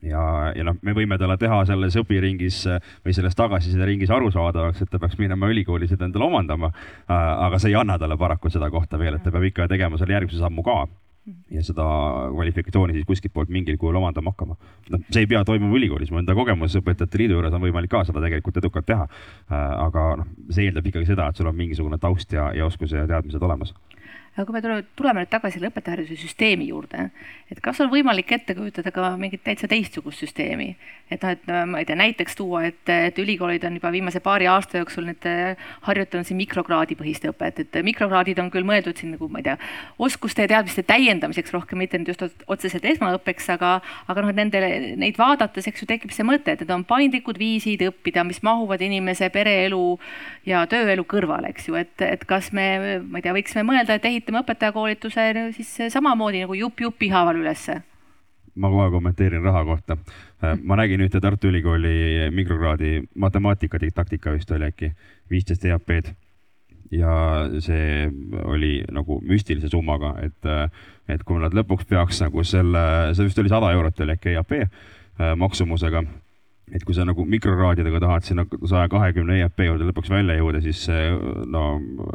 ja, ja noh, me võime talle teha selles õpiringis või selles tagasiside ringis arusaadavaks, et ta peaks minema ülikooli seda endale omandama. aga see ei anna talle paraku seda kohta veel, et ta peab ikka tegema selle järgmise sammu ka ja seda kvalifikatsiooni siis kuskilt poolt mingil kujul omandama hakkama. noh, see ei pea toimuma ülikoolis, mu enda kogemus Õpetajate Liidu juures on võimalik ka seda tegelikult edukalt teha. aga noh, see eeldab ikkagi seda, et sul on mingisugune taust ja, ja oskus ja teadmised olemas aga kui me tuleme, tuleme nüüd tagasi selle õpetajahariduse süsteemi juurde, et kas on võimalik ette kujutada ka mingit täitsa teistsugust süsteemi? et noh, et ma ei tea, näiteks tuua, et, et ülikoolid on juba viimase paari aasta jooksul nüüd äh, harjutanud siin mikrokraadipõhist õpet, et mikrokraadid on küll mõeldud siin nagu ma ei tea, oskuste ja teadmiste täiendamiseks rohkem, mitte nüüd just otseselt esmaõppeks, aga, aga noh, et nendele, neid vaadates, eks ju, tekib see mõte, et need on paindlikud viisid õppida, mis mahuvad inimese pereelu ja tööelu kõrvale, eks ju, et, et kas me, ma ei tea, võiksime mõelda, et ehitame õpetajakoolituse siis samamoodi nagu jupp jupi haaval ülesse ma kohe kommenteerin raha kohta. ma nägin ühte Tartu Ülikooli mikrokraadi matemaatika didaktika vist oli äkki, viisteist EAP-d. ja see oli nagu müstilise summaga, et, et kui nad lõpuks peaks nagu selle, see vist oli sada eurot oli äkki EAP maksumusega et kui sa nagu mikrokraadidega tahad sinna saja kahekümne EAP juurde lõpuks välja jõuda, siis no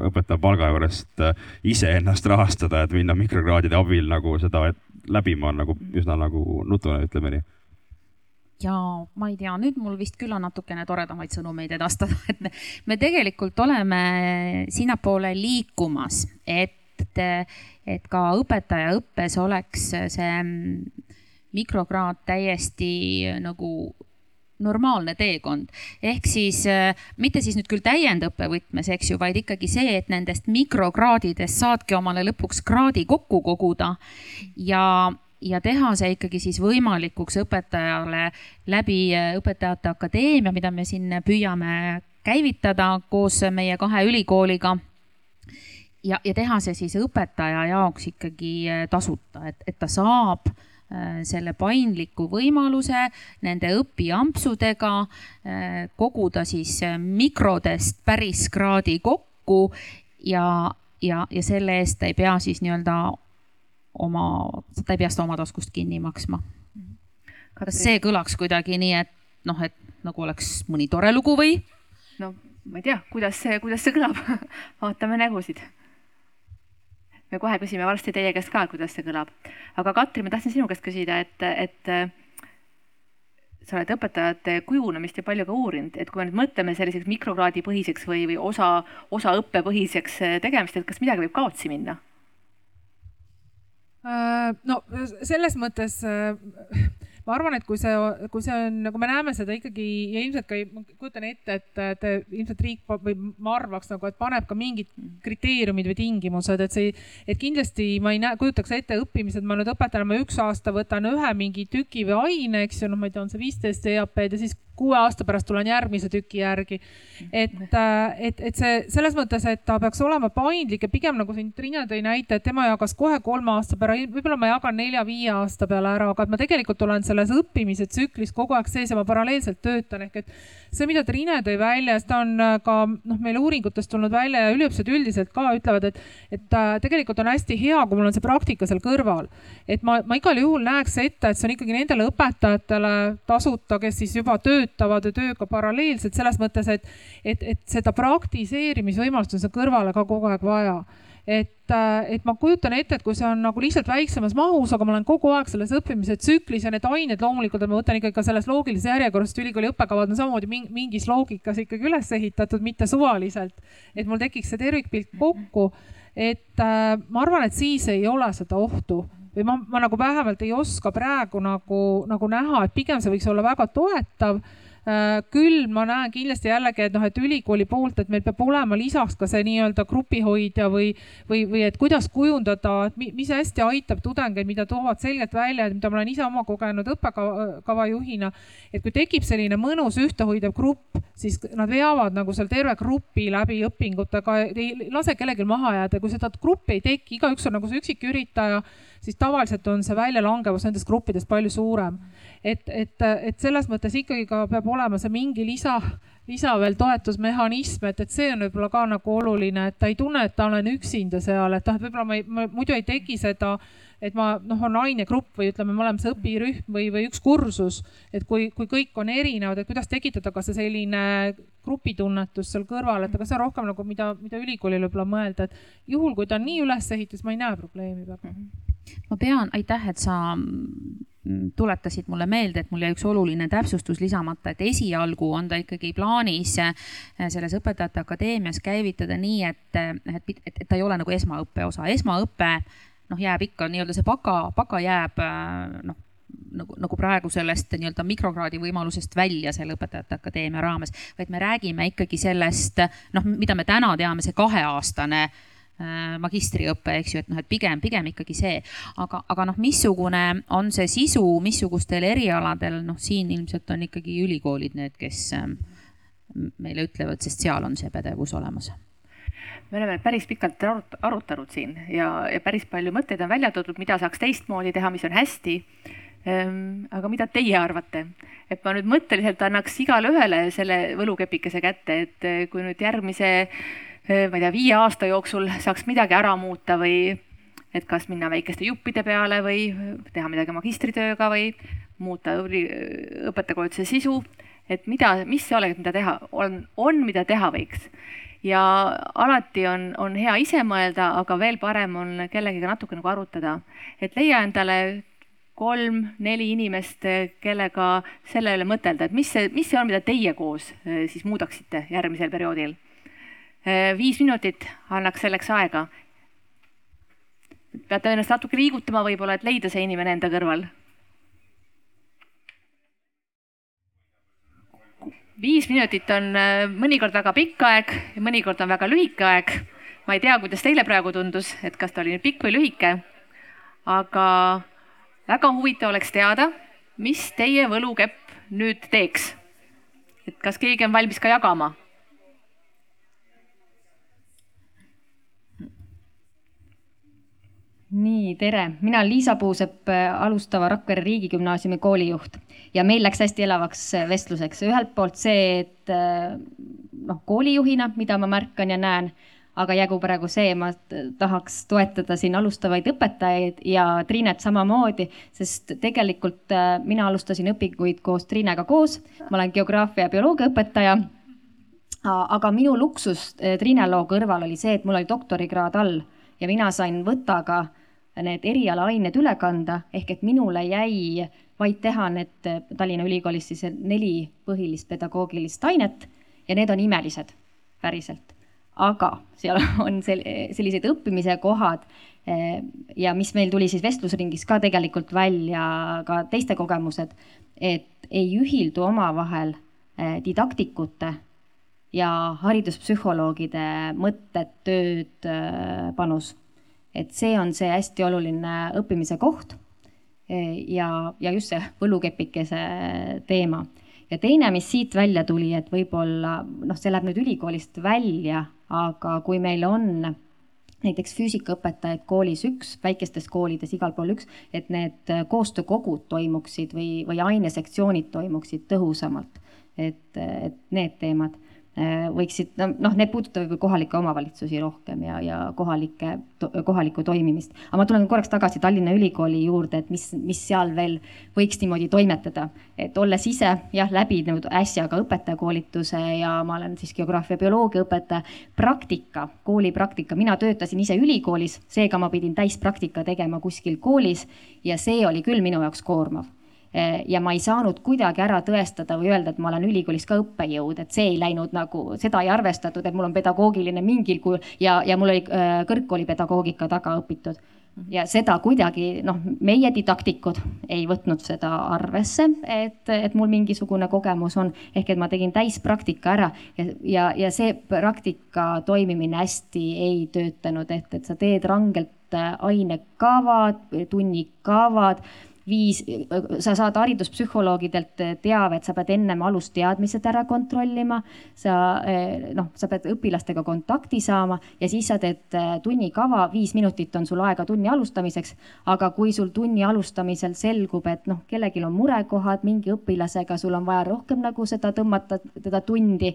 õpetaja palga juurest äh, iseennast rahastada, et minna mikrokraadide abil nagu seda läbima on nagu üsna nagu nutune, ütleme nii. Ja ma ei tea, nüüd mul vist küll on natukene toredamaid sõnumeid edastada, et me, me tegelikult oleme sinnapoole liikumas, et, et ka õpetajaõppes oleks see mikrokraad täiesti nagu normaalne teekond. ehk siis äh, mitte siis nüüd küll täiendõppe võtmes, eks ju, vaid ikkagi see, et nendest mikrokraadidest saadki omale lõpuks kraadi kokku koguda ja ja teha see ikkagi siis võimalikuks õpetajale läbi äh, Õpetajate Akadeemia, mida me siin püüame käivitada koos meie kahe ülikooliga. ja, ja teha see siis õpetaja jaoks ikkagi äh, tasuta, et, et ta saab äh, selle paindliku võimaluse nende õpiampsudega äh, koguda siis äh, mikrodest päris kraadi kokku ja, ja, ja selle eest ta ei pea siis nii-öelda oma, ta ei pea seda oma taskust kinni maksma. kas see kõlaks kuidagi nii, et noh, et nagu oleks mõni tore lugu või? no ma ei tea, kuidas see, kuidas see kõlab vaatame nägusid me kohe küsime varsti teie käest ka, kuidas see kõlab. aga Katri, ma tahtsin sinu käest küsida, et, et sa oled õpetajate kujunemist ja palju ka uurinud, et kui me nüüd mõtleme selliseks mikrokraadi põhiseks või, või osa, osa õppepõhiseks tegemist, et kas midagi võib kaotsi minna? Äh, no selles mõttes ma arvan, et kui see, kui see on, nagu me näeme seda ikkagi ja ilmselt ka, ma kujutan ette, et, et ilmselt riik või ma arvaks nagu, et paneb ka mingid kriteeriumid või tingimused, et see, et kindlasti ma ei näe, kujutaks ette õppimised, ma nüüd õpetajana, ma üks aasta võtan ühe mingi tüki või aine, eks ju, noh, ma ei tea, on see viisteist EAP-d ja siis kuue aasta pärast tulen järgmise tüki järgi. et, äh, et, et see selles mõttes, et ta peaks olema paindlik ja pigem nagu siin Triina tõi näite, et tema jagas kohe kolme aasta peale, võib-olla ma jagan nelja-viie aasta peale ära, aga et ma tegelikult olen selles õppimise tsüklis kogu aeg sees ja ma paralleelselt töötan, ehk et see, mida Triine tõi välja, seda on äh, ka noh, meil uuringutest tulnud välja ja üliõpilased üldiselt ka ütlevad, et, et äh, tegelikult on hästi hea, kui mul on see praktika seal kõrval. et ma, ma igal juhul näeks ette, et see on ikkagi nendele õpetajatele tasuta, kes siis juba töötavad töötavad ja tööga paralleelselt selles mõttes, et, et, et seda praktiseerimisvõimalust on seal kõrvale ka kogu aeg vaja. Et, äh, et ma kujutan ette, et kui see on nagu lihtsalt väiksemas mahus, aga ma olen kogu aeg selles õppimise tsüklis ja need ained loomulikult, et ma võtan ikkagi ka selles loogilises järjekorras, sest ülikooli õppekavad on samamoodi mingis loogikas ikkagi üles ehitatud, mitte suvaliselt. et mul tekiks see tervikpilt kokku, et äh, ma arvan, et siis ei ole seda ohtu või ma, ma nagu vähemalt ei oska praegu nagu, nagu näha, et pigem see võiks olla väga toetav küll ma näen kindlasti jällegi, et noh, et ülikooli poolt, et meil peab olema lisaks ka see nii-öelda grupihoidja või, või, või et kuidas kujundada, et mis hästi aitab tudengeid, mida toovad selgelt välja, et mida ma olen ise oma kogenud õppekava juhina. et kui tekib selline mõnus ühtehoidev grupp, siis nad veavad nagu seal terve grupi läbi õpingutega, ei lase kellelgi maha jääda, kui seda gruppi ei teki, igaüks on nagu see üksiküritaja, siis tavaliselt on see väljalangevus nendes gruppides palju suurem et, et, et selles mõttes ikkagi ka peab olema see mingi lisa, lisa veel toetusmehhanism, et, et see on võib-olla ka nagu oluline, et ta ei tunne, et ta olen üksinda seal, et noh, et võib-olla ma, ei, ma muidu ei teki seda et ma noh, on ainegrupp või ütleme, me oleme see õpirühm või, või üks kursus, et kui, kui kõik on erinevad, et kuidas tekitada ka see selline grupitunnetus seal kõrval, et aga see on rohkem nagu mida, mida ülikoolil võib-olla mõelda, et juhul, kui ta on nii üles ehitatud, ma ei näe probleemi väga. ma pean, aitäh, et sa tuletasid mulle meelde, et mul jäi üks oluline täpsustus lisamata, et esialgu on ta ikkagi plaanis äh, selles Õpetajate Akadeemias käivitada nii, et, et, et, et ta ei ole nagu esmaõppe osa, esmaõpe noh, jääb ikka nii-öelda see baka, baka jääb äh, noh, nagu, nagu praegu sellest nii-öelda mikrokraadi võimalusest välja selle Õpetajate Akadeemia raames, vaid me räägime ikkagi sellest noh, mida me täna teame, see kaheaastane äh, magistriõpe, eks ju, et noh, et pigem, pigem ikkagi see, aga, aga noh, missugune on see sisu, missugustel erialadel, noh, siin ilmselt on ikkagi ülikoolid need, kes äh, meile ütlevad, sest seal on see pädevus olemas. Me oleme päris pikalt arut arutanud siin ja, ja päris palju mõtteid on välja toodud, mida saaks teistmoodi teha, mis on hästi. Ehm,. aga mida teie arvate, et ma nüüd mõtteliselt annaks igale ühele selle võlukepikese kätte, et kui nüüd järgmise, ma ei tea, viie aasta jooksul saaks midagi ära muuta või et kas minna väikeste juppide peale või teha midagi magistritööga või muuta õpetajakoolituse sisu, et mida, mis see oleks, mida teha, on, on, mida teha võiks. Ja alati on, on hea ise mõelda, aga veel parem on kellegiga natuke nagu arutada, et leia endale kolm-neli inimest, kellega selle üle mõtelda, et mis see, mis see on, mida teie koos siis muudaksite järgmisel perioodil. Eh, viis minutit annaks selleks aega. peate ennast natuke liigutama võib-olla, et leida see inimene enda kõrval viis minutit on äh, mõnikord väga pikk aeg ja mõnikord on väga lühike aeg. ma ei tea, kuidas teile praegu tundus, et kas ta oli nüüd pikk või lühike. aga väga huvitav oleks teada, mis teie võlukepp nüüd teeks. et kas keegi on valmis ka jagama nii, tere, mina olen Liisa Puusepp, äh, alustava Rakvere Riigigümnaasiumi koolijuht ja meil läks hästi elavaks äh, vestluseks. ühelt poolt see, et äh, noh, koolijuhina, mida ma märkan ja näen, aga jäägu praegu see, ma tahaks toetada siin alustavaid õpetajaid ja Triinet samamoodi, sest tegelikult mina alustasin õpinguid koos Triinega koos. ma olen geograafia ja bioloogia õpetaja. aga minu luksus Triine loo kõrval oli see, et mul oli doktorikraad all ja mina sain võtaga need erialaained üle kanda, ehk et minule jäi vaid teha need Tallinna Ülikoolis siis neli põhilist pedagoogilist ainet ja need on imelised, päriselt. aga seal on sel-, sellised õppimise kohad eh, ja mis meil tuli siis vestlusringis ka tegelikult välja, ka teiste kogemused, et ei ühildu omavahel eh, didaktikute ja hariduspsühholoogide mõtted, tööd, eh, panus et see on see hästi oluline õppimise koht ja, ja just see võlukepikese teema. ja teine, mis siit välja tuli, et võib-olla noh, see läheb nüüd ülikoolist välja, aga kui meil on näiteks füüsikaõpetajaid koolis üks, väikestes koolides igal pool üks, et need koostöökogud toimuksid või, või ainesektsioonid toimuksid tõhusamalt. et, et need teemad Äh, võiksid, noh, need puudutavad kohalikke omavalitsusi rohkem ja, ja kohalikke, kohalikku toimimist. aga ma tulen korraks tagasi Tallinna Ülikooli juurde, et mis, mis seal veel võiks niimoodi toimetada. et olles ise jah, läbinud äsja ka õpetajakoolituse ja ma olen siis geograafia, bioloogia õpetaja, praktika, koolipraktika, mina töötasin ise ülikoolis, seega ma pidin täispraktika tegema kuskil koolis ja see oli küll minu jaoks koormav ja ma ei saanud kuidagi ära tõestada või öelda, et ma olen ülikoolis ka õppejõud, et see ei läinud nagu, seda ei arvestatud, et mul on pedagoogiline mingil kujul ja, ja mul oli äh, kõrgkooli pedagoogika taga õpitud. ja seda kuidagi noh, meie didaktikud ei võtnud seda arvesse, et, et mul mingisugune kogemus on, ehk et ma tegin täispraktika ära ja, ja, ja see praktika toimimine hästi ei töötanud, et, et sa teed rangelt ainekavad, tunnikavad viis, sa saad hariduspsühholoogidelt teavet, sa pead ennem alusteadmised ära kontrollima. sa noh, sa pead õpilastega kontakti saama ja siis sa teed tunnikava, viis minutit on sul aega tunni alustamiseks. aga kui sul tunni alustamisel selgub, et noh, kellelgi on murekohad mingi õpilasega, sul on vaja rohkem nagu seda tõmmata, teda tundi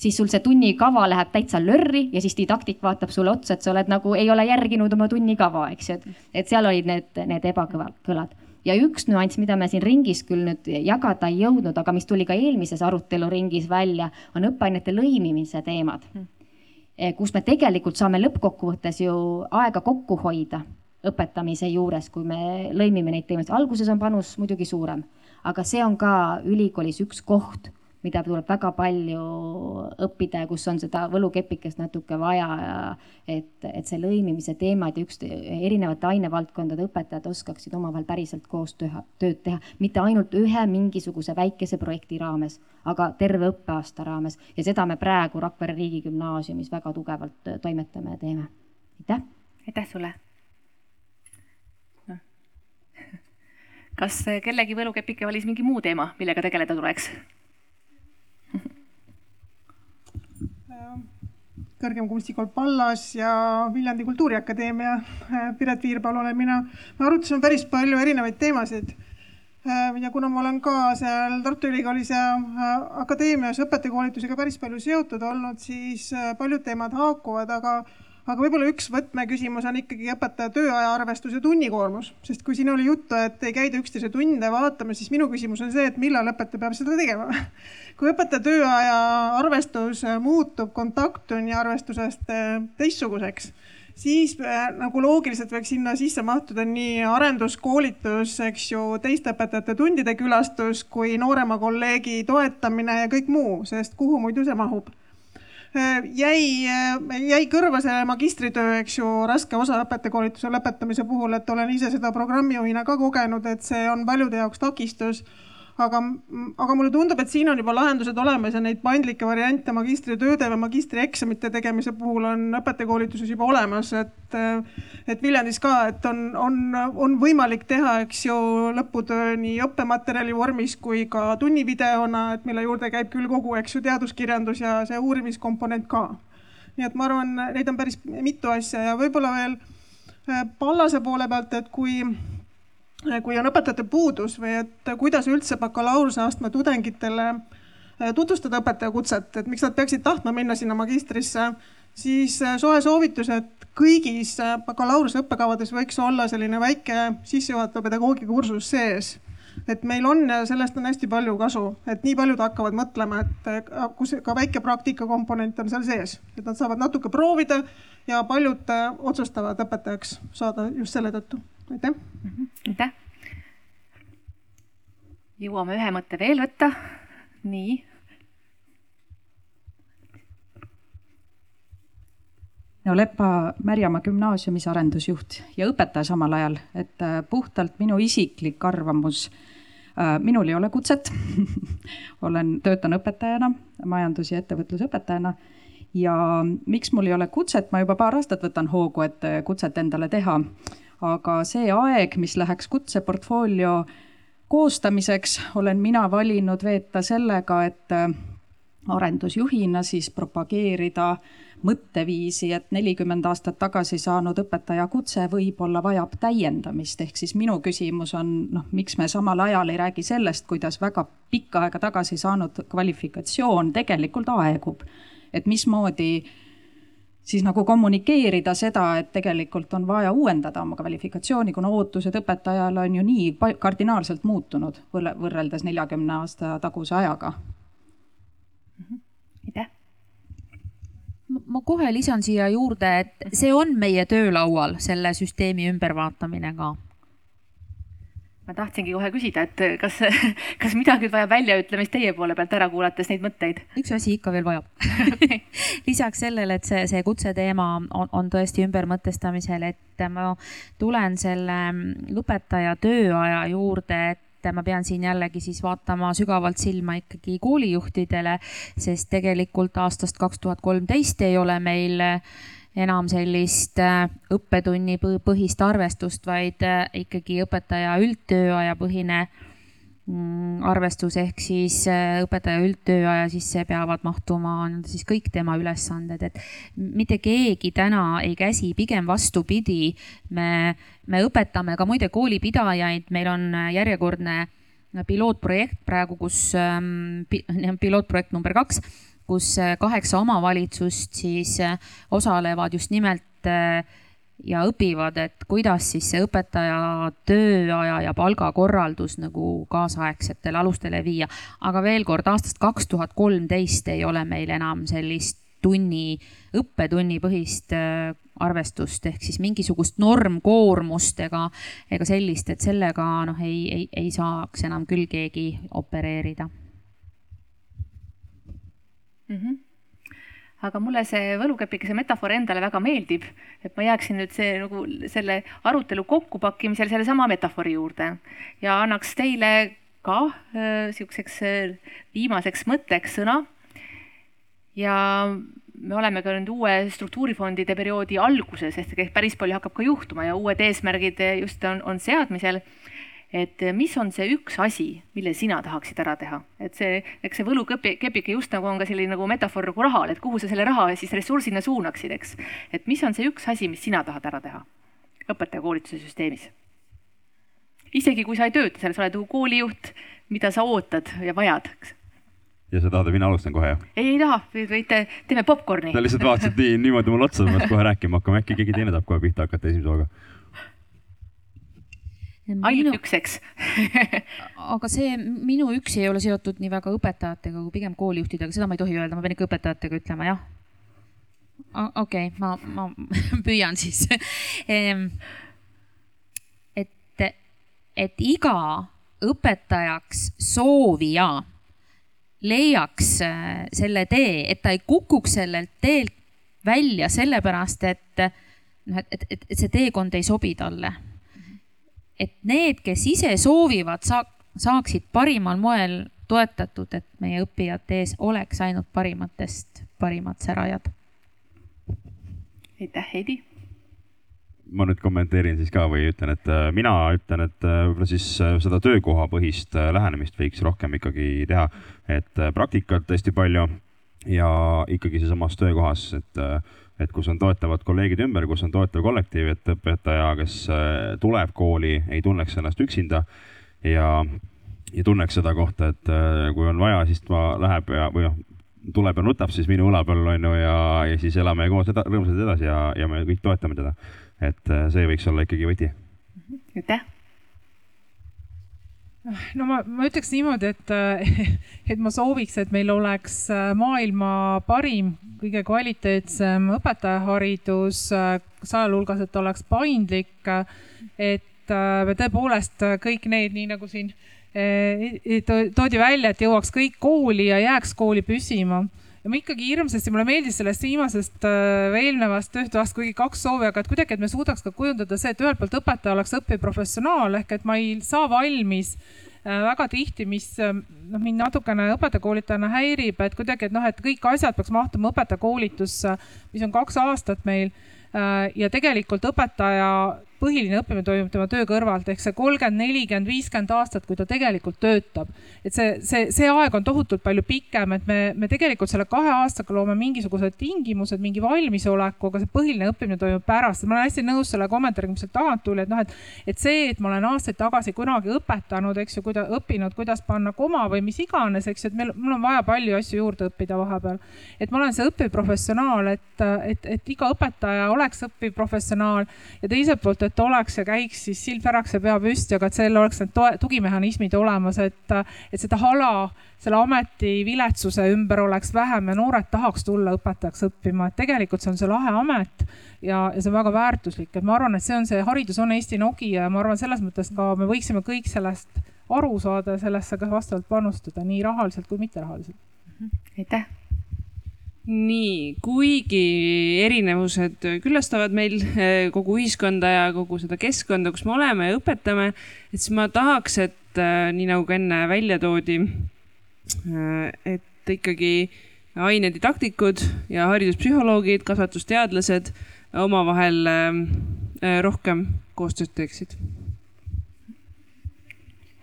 siis sul see tunnikava läheb täitsa lörri ja siis didaktik vaatab sulle otsa, et sa oled nagu, ei ole järginud oma tunnikava, eks ju, et, et seal olid need, need ebakõlad. Ja üks nüanss, mida me siin ringis küll nüüd jagada ei jõudnud, aga mis tuli ka eelmises aruteluringis välja, on õppeainete lõimimise teemad. Eh, kus me tegelikult saame lõppkokkuvõttes ju aega kokku hoida õpetamise juures, kui me lõimime neid teemasid. alguses on panus muidugi suurem, aga see on ka ülikoolis üks koht mida tuleb väga palju õppida ja kus on seda võlukepikest natuke vaja ja et, et see lõimimise teemad ja üks erinevate ainevaldkondade õpetajad oskaksid omavahel päriselt koos tööd teha, mitte ainult ühe mingisuguse väikese projekti raames, aga terve õppeaasta raames ja seda me praegu Rakvere Riigigümnaasiumis väga tugevalt toimetame ja teeme. aitäh. aitäh sulle. kas kellegi võlukepike valis mingi muu teema, millega tegeleda tuleks? Kõrgem kunstikool Pallas ja Viljandi Kultuuriakadeemia. Piret Viirpalu olen mina. me arutasime päris palju erinevaid teemasid. ja kuna ma olen ka seal Tartu Ülikoolis ja akadeemias õpetajakoolitusega päris palju seotud olnud, siis paljud teemad haakuvad, aga aga võib-olla üks võtmeküsimus on ikkagi õpetaja tööaja arvestus ja tunnikoormus, sest kui siin oli juttu, et ei käida üksteise tunde vaatamas, siis minu küsimus on see, et millal õpetaja peab seda tegema. kui õpetaja tööaja arvestus muutub kontakttunni arvestusest eh, teistsuguseks, siis eh, nagu loogiliselt võiks sinna sisse mahtuda nii arenduskoolitus, eks ju, teiste õpetajate tundide külastus kui noorema kolleegi toetamine ja kõik muu, sest kuhu muidu see mahub? Äh, jäi, jäi kõrva see magistritöö, eks ju, raske osa õpetajakoolituse lõpetamise puhul, et olen ise seda programmijuhina ka kogenud, et see on paljude jaoks takistus aga, aga mulle tundub, et siin on juba lahendused olemas ja neid paindlikke variante magistritööde või magistrieksamite tegemise puhul on õpetajakoolituses juba olemas, et, et Viljandis ka, et on, on, on võimalik teha, eks ju, lõputöö nii õppematerjali vormis kui ka tunnivideona, et mille juurde käib küll kogu, eks ju, teaduskirjandus ja see uurimiskomponent ka. nii et ma arvan, neid on päris mitu asja ja võib-olla veel eh, Pallase poole pealt, et kui kui on õpetajate puudus või et kuidas üldse bakalaureuseastme tudengitele äh, tutvustada õpetajakutset, et miks nad peaksid tahtma minna sinna magistrisse, siis äh, soe soovitus, et kõigis äh, bakalaureuse õppekavades võiks olla selline väike sissejuhatav pedagoogika kursus sees. et meil on ja sellest on hästi palju kasu, et nii paljud hakkavad mõtlema, et kus ka väike praktika komponent on seal sees, et nad saavad natuke proovida ja paljud otsustavad õpetajaks saada just selle tõttu aitäh. Mhm, aitäh. jõuame ühe mõtte veel võtta. nii. no Lepa Märjamaa gümnaasiumis arendusjuht ja õpetaja samal ajal, et äh, puhtalt minu isiklik arvamus äh, minul ei ole kutset olen, töötan õpetajana, majandus- ja ettevõtlusõpetajana. ja miks mul ei ole kutset, ma juba paar aastat võtan hoogu, et äh, kutset endale teha aga see aeg, mis läheks kutseportfoolio koostamiseks, olen mina valinud veeta sellega, et äh, arendusjuhina siis propageerida mõtteviisi, et nelikümmend aastat tagasi saanud õpetaja kutse võib-olla vajab täiendamist, ehk siis minu küsimus on, noh, miks me samal ajal ei räägi sellest, kuidas väga pikka aega tagasi saanud kvalifikatsioon tegelikult aegub. et mismoodi äh, siis nagu kommunikeerida seda, et tegelikult on vaja uuendada oma kvalifikatsiooni, kuna ootused õpetajale on ju nii kardinaalselt muutunud võrreldes neljakümne aasta taguse ajaga. Mhm. aitäh ma kohe lisan siia juurde, et see on meie töölaual, selle süsteemi ümbervaatamine ka ma tahtsingi kohe küsida, et kas, kas midagi vajab väljaütlemist teie poole pealt ära kuulates neid mõtteid? üks asi ikka veel vajab lisaks sellele, et see, see kutseteema on, on tõesti ümbermõtestamisel, et ma tulen selle lõpetaja tööaja juurde, et ma pean siin jällegi siis vaatama sügavalt silma ikkagi koolijuhtidele, sest tegelikult aastast kaks tuhat kolmteist ei ole meil enam sellist äh, õppetunni põhist arvestust, vaid äh, ikkagi õpetaja üldtööaja põhine mm, arvestus ehk siis äh, õpetaja üldtööaja sisse peavad mahtuma siis kõik tema ülesanded, et mitte keegi täna ei käsi, pigem vastupidi. me, me õpetame ka muide koolipidajaid, meil on järjekordne pilootprojekt praegu, kus ähm, pilootprojekt number kaks kus äh, kaheksa omavalitsust siis äh, osalevad just nimelt äh, ja õpivad, et kuidas siis see õpetaja tööaja ja palgakorraldus nagu kaasaegsetele alustele viia. aga veel kord, aastast kaks tuhat kolmteist ei ole meil enam sellist tunni, õppetunnipõhist arvestust ehk siis mingisugust normkoormust ega, ega sellist, et sellega noh, ei, ei, ei saaks enam küll keegi opereerida mm. -hmm aga mulle see võlukepikese metafoor endale väga meeldib, et ma jääksin nüüd see nagu selle arutelu kokkupakkimisel sellesama metafoori juurde ja annaks teile ka äh, siukseks äh, viimaseks mõtteks sõna. ja me oleme ka nüüd uue struktuurifondide perioodi alguses ehk päris palju hakkab ka juhtuma ja uued eesmärgid just on, on seadmisel et eh, mis on see üks asi, mille sina tahaksid ära teha, et see, eks see võlukepike just nagu on ka selline nagu metafoor nagu rahal, et kuhu sa selle raha siis ressursina suunaksid, eks. et mis on see üks asi, mis sina tahad ära teha õpetajakoolituse süsteemis? isegi kui sa ei tööta seal, sa oled nagu koolijuht, mida sa ootad ja vajad, eks ja sa tahad, et mina alustan kohe, jah? ei, ei taha, võite, teeme popkorni. sa lihtsalt vaatasid nii, niimoodi mulle otsa, ma kohe rääkima hakkama, äkki keegi teine tahab kohe pihta hakata esimese hooga ainult üks, eks aga see minu üks ei ole seotud nii väga õpetajatega kui pigem koolijuhtidega, seda ma ei tohi öelda, ma pean ikka õpetajatega ütlema, jah. okei okay,, ma, ma püüan siis. Et, et iga õpetajaks soovija leiaks äh, selle tee, et ta ei kukuks sellelt teelt välja sellepärast, et noh, et, et, et see teekond ei sobi talle et need, kes ise soovivad, saaksid parimal moel toetatud, et meie õppijate ees oleks ainult parimatest parimad särajad. aitäh, Heidi. ma nüüd kommenteerin siis ka või ütlen, et äh, mina ütlen, et äh, võib-olla siis äh, seda töökohapõhist lähenemist võiks rohkem ikkagi teha, et praktikat hästi palju ja ikkagi sealsamas töökohas, et et kus on toetavad kolleegid ümber, kus on toetav kollektiiv, et õpetaja, kes äh, tuleb kooli, ei tunneks ennast üksinda ja, ja tunneks seda kohta, et äh, kui on vaja, siis ta läheb ja, või noh, tuleb ja nutab siis minu õla peal, on ju, ja, ja siis elame koos rõõmsalt edasi ja, ja me kõik toetame teda. et äh, see võiks olla ikkagi võti. aitäh no ma, ma ütleks niimoodi, et, et ma sooviks, et meil oleks äh, maailma parim, kõige kvaliteetsem õpetajaharidus, äh, sealhulgas, et oleks paindlik. et äh, me tõepoolest kõik need, nii nagu siin toodi välja, et jõuaks kõik kooli ja jääks kooli püsima ja ma ikkagi hirmsasti, mulle meeldis sellest viimasest äh, eelnevast töötoast, kuigi kaks soovi, aga et kuidagi, et me suudaks ka kujundada see, et ühelt poolt õpetaja oleks õppiv professionaal ehk et ma ei saa valmis äh, väga tihti, mis äh, noh, mind natukene õpetajakoolitajana häirib, et kuidagi, et noh, et kõik asjad peaks mahtuma õpetajakoolitusse, mis on kaks aastat meil ja tegelikult õpetaja põhiline õppimine toimub tema töö kõrvalt ehk see kolmkümmend, nelikümmend, viiskümmend aastat, kui ta tegelikult töötab. et see, see, see aeg on tohutult palju pikem, et me, me tegelikult selle kahe aastaga loome mingisugused tingimused, mingi valmisoleku, aga see põhiline õppimine toimub pärast. ma olen hästi nõus selle kommentaariga, mis sealt tagant tuli, et noh, et, et see, et ma olen aastaid tagasi kunagi õpetanud, eks ju, kuida-, õppinud, kuidas panna koma või mis iganes, eks ju, et meil, mul on vaja palju asju juurde õppida vahepeal. et ma olen see õppiv professionaal, et, et, et iga õpetaja oleks õppiv professionaal ja teiselt poolt, et oleks ja käiks siis sild väraks ja pea püsti, aga et seal oleks need tugimehhanismid olemas, et, et seda hala selle ameti viletsuse ümber oleks vähem ja noored tahaks tulla õpetajaks õppima, et tegelikult see on see lahe amet ja, ja see on väga väärtuslik, et ma arvan, et see on see, haridus on Eesti Nokia ja ma arvan, selles mõttes ka me võiksime kõik sellest aru saada ja sellesse ka vastavalt panustada nii rahaliselt kui mitterahaliselt. aitäh nii, kuigi erinevused külastavad meil eh, kogu ühiskonda ja kogu seda keskkonda, kus me oleme ja õpetame, et siis ma tahaks, et eh, nii nagu ka enne välja toodi, eh, et ikkagi ainedidaktikud ja hariduspsühholoogid, kasvatusteadlased omavahel äh, rohkem koostööd teeksid.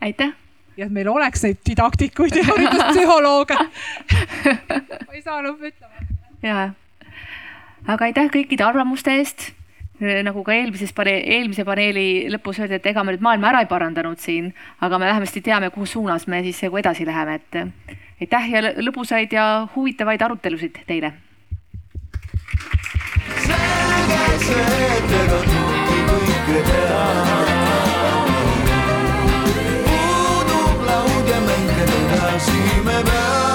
aitäh ja et meil oleks neid didaktikuid ja hariduspsühholooge ma ei saa lõppu ütlema. ja, aga aitäh kõikide arvamuste eest. nagu ka eelmises pane-, eelmise paneeli lõpus öeldi, et ega me nüüd maailma ära ei parandanud siin, aga me vähemasti teame, kuhu suunas me siis nagu edasi läheme, et aitäh ja lõbusaid ja huvitavaid arutelusid teile. selge see, et ega kõike teha never